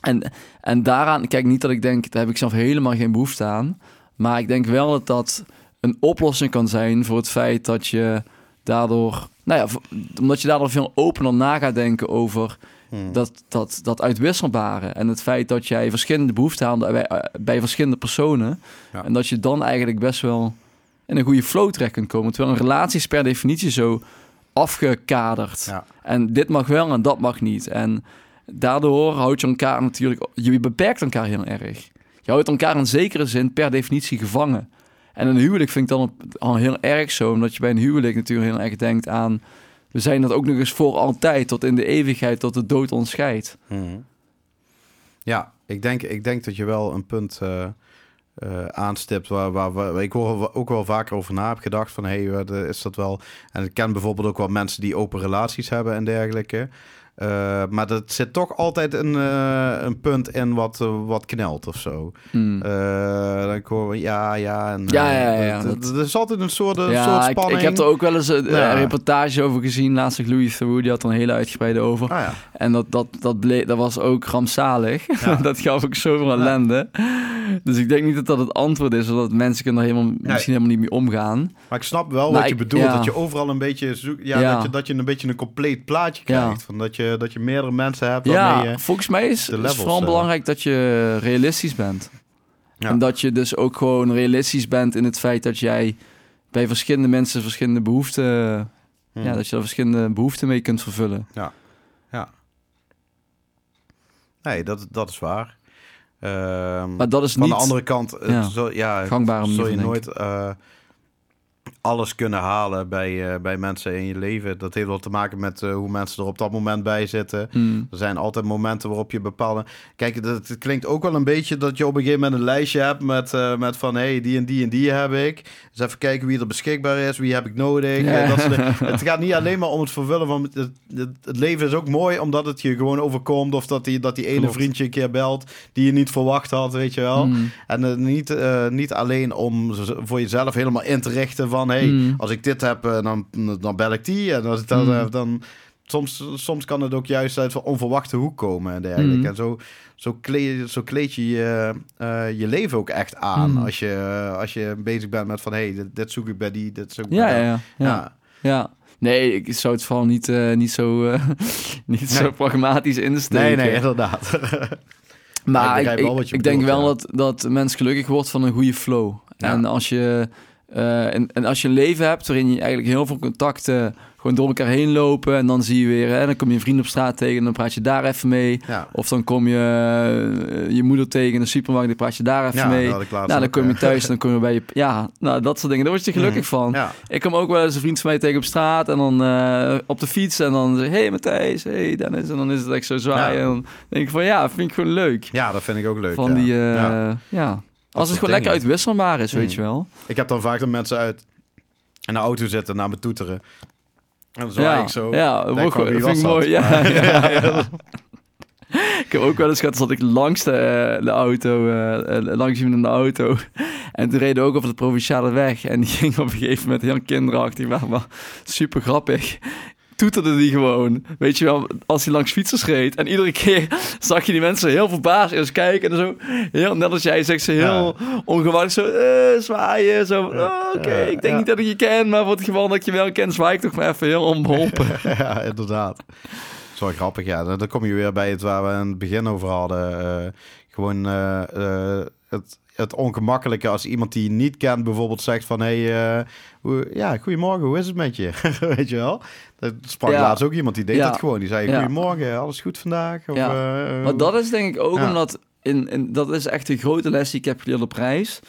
En, en daaraan, kijk niet dat ik denk, daar heb ik zelf helemaal geen behoefte aan. Maar ik denk wel dat dat een oplossing kan zijn voor het feit dat je daardoor, nou ja, omdat je daardoor veel opener na gaat denken over
Hmm.
dat, dat, dat uitwisselbare. En het feit dat jij verschillende behoeften hebt bij, eh, bij verschillende personen.
Ja.
En dat je dan eigenlijk best wel in een goede flow terecht kunt komen. Terwijl een relatie is per definitie zo afgekaderd.
Ja.
En dit mag wel en dat mag niet. En daardoor houd je elkaar natuurlijk... Je beperkt elkaar heel erg. Je houdt elkaar in zekere zin per definitie gevangen. En een huwelijk vind ik dan al heel erg zo. Omdat je bij een huwelijk natuurlijk heel erg denkt aan... We zijn dat ook nog eens voor altijd, tot in de eeuwigheid, tot de dood ons scheidt.
Mhm. Ja, ik denk, ik denk dat je wel een punt eh, eh, aanstipt waar, waar, waar ik hoor ook wel vaker over na heb gedacht van hey, eh, is dat wel... En ik ken bijvoorbeeld ook wel mensen die open relaties hebben en dergelijke. Eh, maar dat zit toch altijd een, eh, een punt in wat, eh, wat knelt of zo.
Hmm.
Dan hoor we ja, ja. En,
Ja, ja, ja, ja,
dat-
dat-
Er is altijd een soort, een
ja,
soort
ik,
spanning.
ik heb er ook wel eens een, reportage over gezien. Laatst Louis Theroux, die had er een hele uitgebreide over.
Ah, ja.
En dat, dat, dat, bleek, dat was ook rampzalig. Dat gaf ook zoveel ellende. Dus ik denk niet dat dat het antwoord is. Omdat mensen kunnen er helemaal, misschien helemaal niet mee omgaan.
Maar ik snap wel
Maar
wat je
ik-
bedoelt. Dat je overal een beetje zoekt. Ja. Dat, je, dat je een beetje een compleet plaatje krijgt. Van dat, je, dat je meerdere mensen hebt
Ja,
je...
volgens mij is
de
het vooral
eh,
belangrijk dat je realistisch bent.
Ja.
En dat je dus ook gewoon realistisch bent in het feit dat jij bij verschillende mensen verschillende behoeften...
Hmm.
Ja, dat je daar verschillende behoeften mee kunt vervullen.
Nee, dat, dat is waar. Ehm,
Maar dat is
van
niet
de andere kant, eh,
ja,
zo, ja,
gangbare manier
zul je nooit... eh, alles kunnen halen bij, eh, bij mensen in je leven. Dat heeft wel te maken met eh, hoe mensen er op dat moment bij zitten.
Hmm.
Er zijn altijd momenten waarop je bepaalde... Kijk, dat, het klinkt ook wel een beetje dat je op een gegeven moment een lijstje hebt met, eh, met van... hey, die en die en die heb ik. Dus even kijken wie er beschikbaar is, wie heb ik nodig.
Ja.
Dat het gaat niet alleen maar om het vervullen van... Het, het, het leven is ook mooi omdat het je gewoon overkomt... of dat die, dat die ene
Klopt.
vriendje een keer belt die je niet verwacht had, weet je wel.
Hmm.
En niet, niet alleen om voor jezelf helemaal in te richten van... hey,
Mm.
als ik dit heb, eh, dan, dan bel ik die. En als ik dat
Mm.
heb, dan... Soms, soms kan het ook juist uit van onverwachte hoek komen en dergelijke.
Mm.
En zo, zo, kleed, zo kleed je je, eh, je leven ook echt aan. Als, je, als je bezig bent met van... hey, dit, dit zoek ik bij die, dit zoek ik
Ja,
bij
ja, ja. ja. Ja. Nee, ik zou het vooral niet, eh, niet, zo, niet zo pragmatisch insteken.
Nee, nee, inderdaad.
Maar
ik
ik,
wel
denk wel dat, dat mens gelukkig wordt van een goede flow.
Ja.
En, als je, eh, en, en als je een leven hebt waarin je eigenlijk heel veel contacten gewoon door elkaar heen lopen... en dan zie je weer, hè, dan kom je een vriend op straat tegen... en dan praat je daar even mee.
ja.
Of dan kom je eh, je moeder tegen in de supermarkt... dan praat je daar even
Ja,
mee. Nou, dan
ook,
kom je
ja.
thuis en dan kom je bij je... Ja, nou, dat soort dingen. Daar word je gelukkig van.
Ja.
Ik kom ook wel eens een vriend van mij tegen op straat en dan eh, op de fiets en dan zeg hey Matthijs, hey Dennis. En dan is het echt zo zwaaien.
Ja.
En dan denk ik van ja, vind ik gewoon leuk.
ja, dat vind ik ook leuk.
van die, eh,
Ja.
Als het gewoon lekker uitwisselbaar is, weet
Mm.
je wel.
Ik heb dan vaak de mensen uit in de auto zitten naar me toeteren. En dan zwaai
ja,
ik zo.
ja,
Denk
vind
was
ik
dat?
mooi. Ja,
Maar-
ja, ja. Ik heb ook wel eens gehad, zat ik langs de, de auto, eh, eh, langs iemand in de auto. En toen reden we ook over de provinciale weg. En die ging op een gegeven moment heel kinderachtig, maar, maar super grappig. Toeterde die gewoon, weet je wel, als hij langs fietsers reed. En iedere keer zag je die mensen heel verbaasd eens kijken. En zo, heel, net als jij zegt, ze heel ongewoon zo eh, zwaaien. Zo, oh, oké,
Ja,
ik denk
ja.
niet dat ik je ken, maar voor het geval dat ik je wel ken, zwaai ik toch maar even heel onbeholpen.
ja, inderdaad. Dat is wel grappig, ja. Dan kom je weer bij het waar we in het begin over hadden. Eh, gewoon eh, het, het ongemakkelijke als iemand die je niet kent bijvoorbeeld zegt van... Hey, eh, hoe, ja, goedemorgen, hoe is het met je? Weet je wel? Dat sprak
Ja.
laatst ook iemand, die deed
Ja.
dat gewoon. Die zei, goedemorgen, alles goed vandaag? Of,
Ja.
eh,
Maar dat is denk ik ook omdat, in, in, dat is echt een grote les die ik heb geleerd op reis.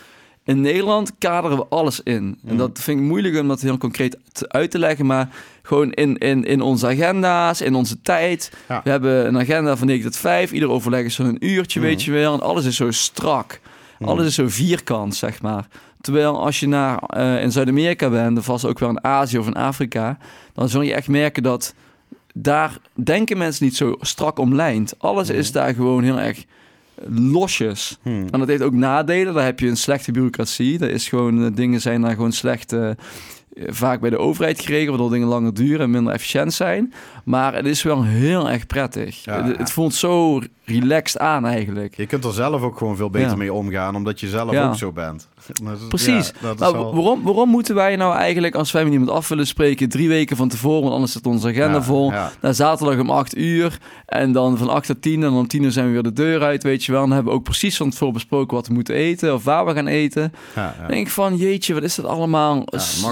In Nederland kaderen we alles in. En
Mm.
dat vind ik moeilijk om dat heel concreet uit te leggen. Maar gewoon in, in, in onze agenda's, in onze tijd.
Ja.
We hebben een agenda van 9 tot 5. Ieder overleg is zo'n uurtje,
Mm.
weet je wel. En alles is zo strak.
Mm.
Alles is zo vierkant, zeg maar. Terwijl als je naar, eh, in Zuid-Amerika bent, of vast ook wel in Azië of in Afrika, dan zul je echt merken dat daar denken mensen niet zo strak omlijnd. Alles is daar gewoon heel erg losjes.
Hmm.
En dat heeft ook nadelen. Daar heb je een slechte bureaucratie. Dat is gewoon, eh, dingen zijn daar gewoon slecht, eh, vaak bij de overheid geregeld, waardoor dingen langer duren en minder efficiënt zijn. Maar het is wel heel erg prettig.
Ja.
het, het voelt zo relaxed aan eigenlijk.
Je kunt er zelf ook gewoon veel beter
Ja.
mee omgaan, omdat je zelf
Ja.
ook zo bent. Dat
Precies.
ja, dat is
Nou,
wel-
waarom, waarom moeten wij nou eigenlijk, als wij met iemand af willen spreken, drie weken van tevoren, want anders zit onze agenda
Ja,
vol,
ja.
naar zaterdag om 8 uur en dan van 8 tot 10 en om 10 uur zijn we weer de deur uit, weet je wel. Dan hebben we ook precies van tevoren besproken wat we moeten eten of waar we gaan eten. Dan denk ik van, jeetje, wat is dat allemaal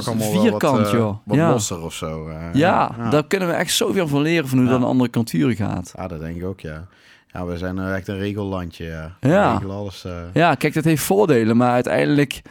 allemaal
vierkant,
wat, eh,
joh.
wat
ja.
losser of zo. eh,
Ja, daar kunnen we echt zoveel van leren van hoe dat in andere culturen gaat.
Ja, dat denk ik ook, ja. Ja, we zijn eh, echt een regellandje, ja.
Ja.
Alles. eh.
Ja, kijk, dat heeft voordelen, maar uiteindelijk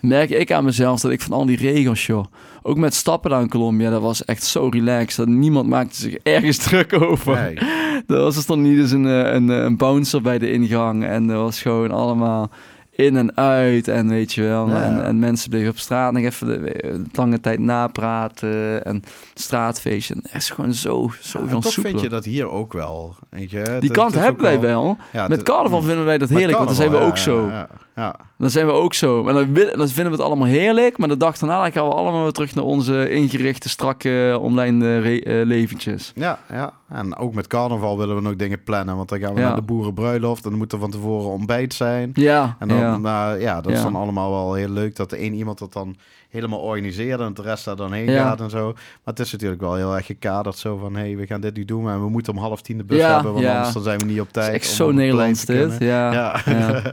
merk ik aan mezelf dat ik van al die regels, joh. Ook met stappen naar Colombia, dat was echt zo relaxed. Dat niemand maakte zich ergens druk over.
Nee.
Er was dus dan niet eens een, eh, een, een bouncer bij de ingang. En er was gewoon allemaal in en uit. En weet je wel.
Ja.
En, en mensen bleven op straat nog even de, de lange tijd napraten. En straatfeestje. En is gewoon zo, zo
Ja,
veel
toch vind je dat hier ook wel. Weet je?
Die
het
kant hebben wij wel.
Ja,
Met carnaval vinden wij dat heerlijk, want dan zijn we
carnaval,
ook zo.
Ja.
Dan zijn we ook zo. En dan, vinden we het allemaal heerlijk. Maar de dag daarna dan gaan we allemaal weer terug naar onze ingerichte, strakke, online re- eh, leventjes.
Ja, ja. En ook met carnaval willen we nog dingen plannen. Want dan gaan we naar de boerenbruiloft. En dan moet er van tevoren ontbijt zijn.
Ja,
En dan,
ja.
nou, ja, dat is dan allemaal wel heel leuk dat de één iemand dat dan helemaal organiseert en de rest daar dan heen
Ja.
gaat en zo. Maar het is natuurlijk wel heel erg gekaderd zo van, hé, hey, we gaan dit nu doen en we moeten om half tien de bus
Ja,
hebben, want
ja.
anders dan zijn we niet op
Het
tijd.
is echt
om
zo
het
Nederlands dit. Ja.
Ja.
Ja.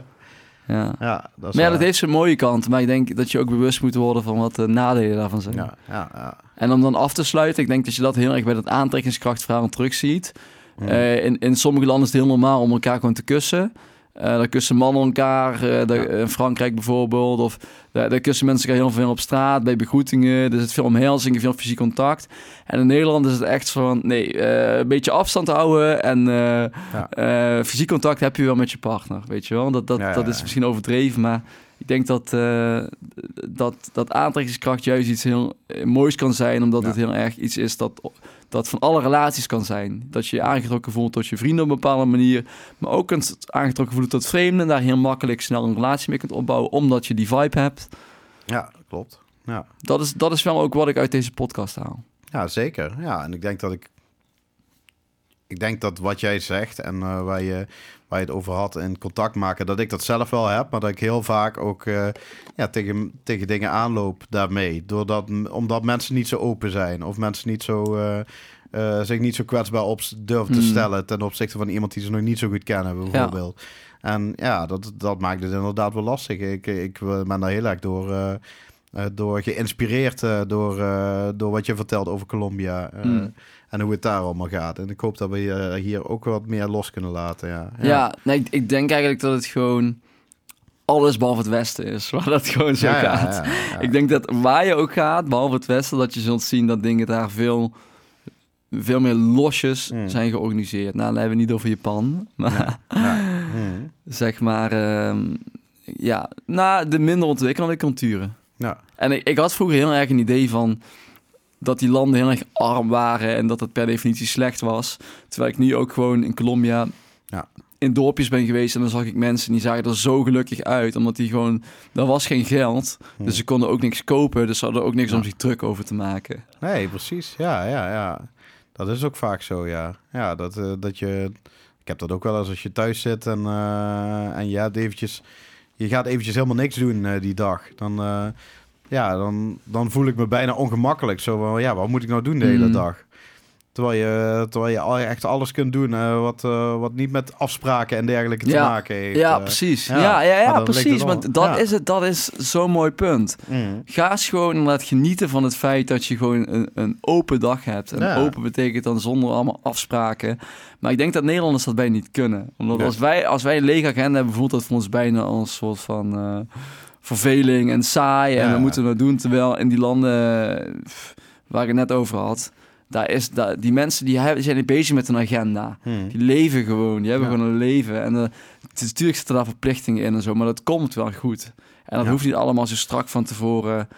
ja.
Ja, dat is
Maar dat heeft zijn mooie kant. Maar ik denk dat je ook bewust moet worden van wat de nadelen daarvan zijn.
Ja, ja, ja.
En om dan af te sluiten, ik denk dat je dat heel erg bij dat aantrekkingskrachtverhaal terugziet. Eh, in, in sommige landen is het heel normaal om elkaar gewoon te kussen. Eh daar kussen mannen elkaar, eh, daar- in Frankrijk bijvoorbeeld. Of daar, daar kussen mensen elkaar heel veel op straat, bij begroetingen. Er zit veel omhelzing, veel fysiek contact. En in Nederland is het echt van, nee, eh, een beetje afstand houden. En
Ja.
fysiek contact heb je wel met je partner, weet je wel. Dat, dat,
Ja,
dat is misschien overdreven, maar ik denk dat, dat, dat aantrekkingskracht juist iets heel moois kan zijn. Omdat
Ja.
het heel erg iets is dat, dat van alle relaties kan zijn. Dat je je aangetrokken voelt tot je vrienden op een bepaalde manier. Maar ook kunt aangetrokken voelen tot vreemden. En daar heel makkelijk snel een relatie mee kunt opbouwen. Omdat je die vibe hebt.
Ja, klopt. Ja.
Dat is, dat is wel ook wat ik uit deze podcast haal.
Ja, zeker. Ja, en ik denk dat ik. Ik denk dat wat jij zegt en eh, waar, je, waar je het over had in contact maken, dat ik dat zelf wel heb, maar dat ik heel vaak ook eh, ja, tegen, tegen dingen aanloop daarmee. Doordat, omdat mensen niet zo open zijn of mensen niet zo, eh, zich niet zo kwetsbaar op durven te
Mm.
stellen ten opzichte van iemand die ze nog niet zo goed kennen, bijvoorbeeld. En ja, dat, dat maakt het inderdaad wel lastig. Ik, ik ben daar heel erg door. door geïnspireerd door, door wat je vertelt over Colombia eh,
Mm.
En hoe het daar allemaal gaat. En ik hoop dat we eh, hier ook wat meer los kunnen laten. Ja,
Ja, nee, ik, ik denk eigenlijk dat het gewoon alles behalve het Westen is. Waar dat gewoon zo
Ja, ja,
gaat.
ja, ja.
Ik denk dat waar je ook gaat, behalve het Westen, dat je zult zien dat dingen daar veel, veel meer losjes
Mm.
zijn georganiseerd. Nou, dan hebben we niet over Japan, maar
Ja. Mm.
zeg maar, ehm, ja, na de minder ontwikkelde culturen.
Ja.
En ik, ik had vroeger heel erg een idee van dat die landen heel erg arm waren en dat het per definitie slecht was. Terwijl ik nu ook gewoon in Colombia
Ja.
in dorpjes ben geweest en dan zag ik mensen die zagen er zo gelukkig uit, omdat die gewoon, er was geen geld,
Mm.
dus ze konden ook niks kopen, dus ze hadden ook niks
Ja.
om zich druk over te maken.
Nee, precies. Ja, ja, ja. Dat is ook vaak zo, ja. Ja, dat, eh, dat je... Ik heb dat ook wel eens als je thuis zit en, eh, en je hebt eventjes... Je gaat eventjes helemaal niks doen eh, die dag. Dan, ja, dan, dan voel ik me bijna ongemakkelijk. Zo van, ja, wat moet ik nou doen de hele
Mm.
dag? Terwijl je, terwijl je al- echt alles kunt doen eh, wat, eh, wat niet met afspraken en dergelijke te maken heeft.
Ja,
eh.
precies.
ja.
Ja, ja, precies. Want dat is het. Dat is zo'n mooi punt.
Mm.
Ga eens gewoon inderdaad genieten van het feit dat je gewoon een, een open dag hebt. En open betekent dan zonder allemaal afspraken. Maar ik denk dat Nederlanders dat bijna niet kunnen. Omdat als, wij, als wij een lege agenda hebben, voelt dat voor ons bijna als een soort van verveling en saai. En we moeten het doen. Terwijl in die landen eh, pff, waar ik het net over had, daar is, daar, die mensen die hebben, zijn bezig met een agenda.
Mm.
Die leven gewoon, die hebben
Ja.
gewoon een leven. En eh, het is, natuurlijk zitten daar verplichtingen in en zo, maar dat komt wel goed. En dat
Ja.
hoeft niet allemaal zo strak van tevoren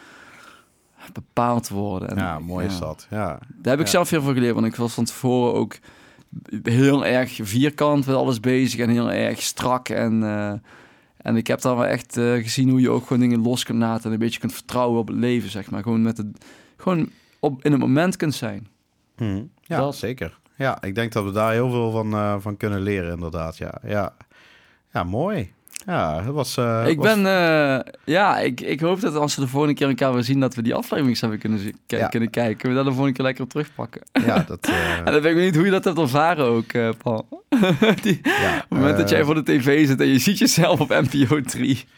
bepaald te worden. En,
Ja, mooi is
ja.
dat. Ja.
Daar heb ik zelf veel van geleerd, want ik was van tevoren ook heel erg vierkant met alles bezig en heel erg strak. En, eh, en ik heb daar wel echt eh, gezien hoe je ook gewoon dingen los kunt laten en een beetje kunt vertrouwen op het leven, zeg maar. Gewoon, met het, gewoon op, in het moment kunt zijn.
Mhm. Ja,
Dat.
zeker. Ja, ik denk dat we daar heel veel van, eh, van kunnen leren, inderdaad. Ja, ja. ja mooi. Ja, dat was... eh,
ik
was-
ben, eh, ja, ik, ik hoop dat als we de volgende keer elkaar weer zien, dat we die aflevering hebben kunnen,
Ja.
kunnen kijken. We dat de volgende keer lekker op terugpakken.
Ja, dat... eh,
En dan weet ik niet hoe je dat hebt ervaren ook, Paul. die,
ja,
op het moment dat jij voor de tv zit en je ziet jezelf op NPO 3.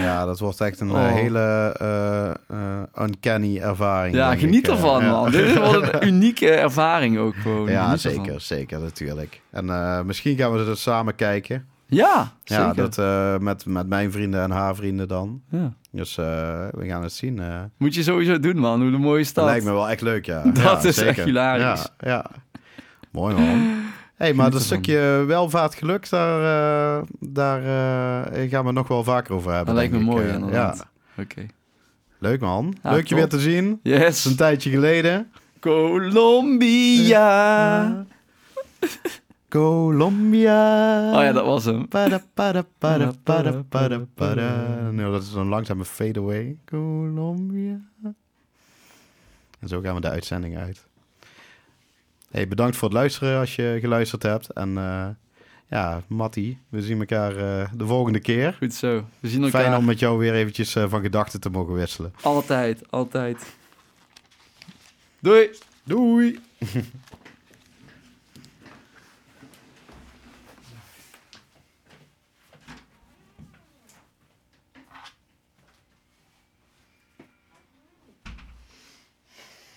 Ja, dat wordt echt een
Oh.
hele eh, uncanny ervaring.
Ja, geniet
ik,
ervan,
ja.
man. Dit is wel een unieke ervaring ook gewoon.
Ja,
Geniet ervan.
zeker, zeker, natuurlijk. En misschien gaan we er samen kijken.
Ja, zeker.
Ja, dat, eh, met, met mijn vrienden en haar vrienden dan.
Ja.
Dus eh, we gaan het zien. eh.
Moet je sowieso doen, man. Hoe de mooie
Dat
stad.
lijkt me wel echt leuk, ja.
Dat
Ja,
is
zeker.
echt hilarisch.
Ja, ja. Mooi, man. hey, maar dat stukje welvaart geluk, daar, daar gaan we nog wel vaker over hebben.
Dat lijkt me
ik.
mooi, inderdaad.
Ja,
Oké.
leuk man. Leuk je weer te zien. Het is
Yes.
een tijdje geleden.
Colombia.
Colombia.
Oh ja, dat was hem.
Pada, pada, pada, pada, pada, pada. Nee, dat is een langzame fade away. Colombia. En zo gaan we de uitzending uit. Hey, bedankt voor het luisteren als je geluisterd hebt. En eh, ja, Mattie, we zien elkaar eh, de volgende keer.
Goed zo. We zien elkaar
Fijn om met jou weer eventjes eh, van gedachten te mogen wisselen.
altijd, altijd. Doei.
Doei!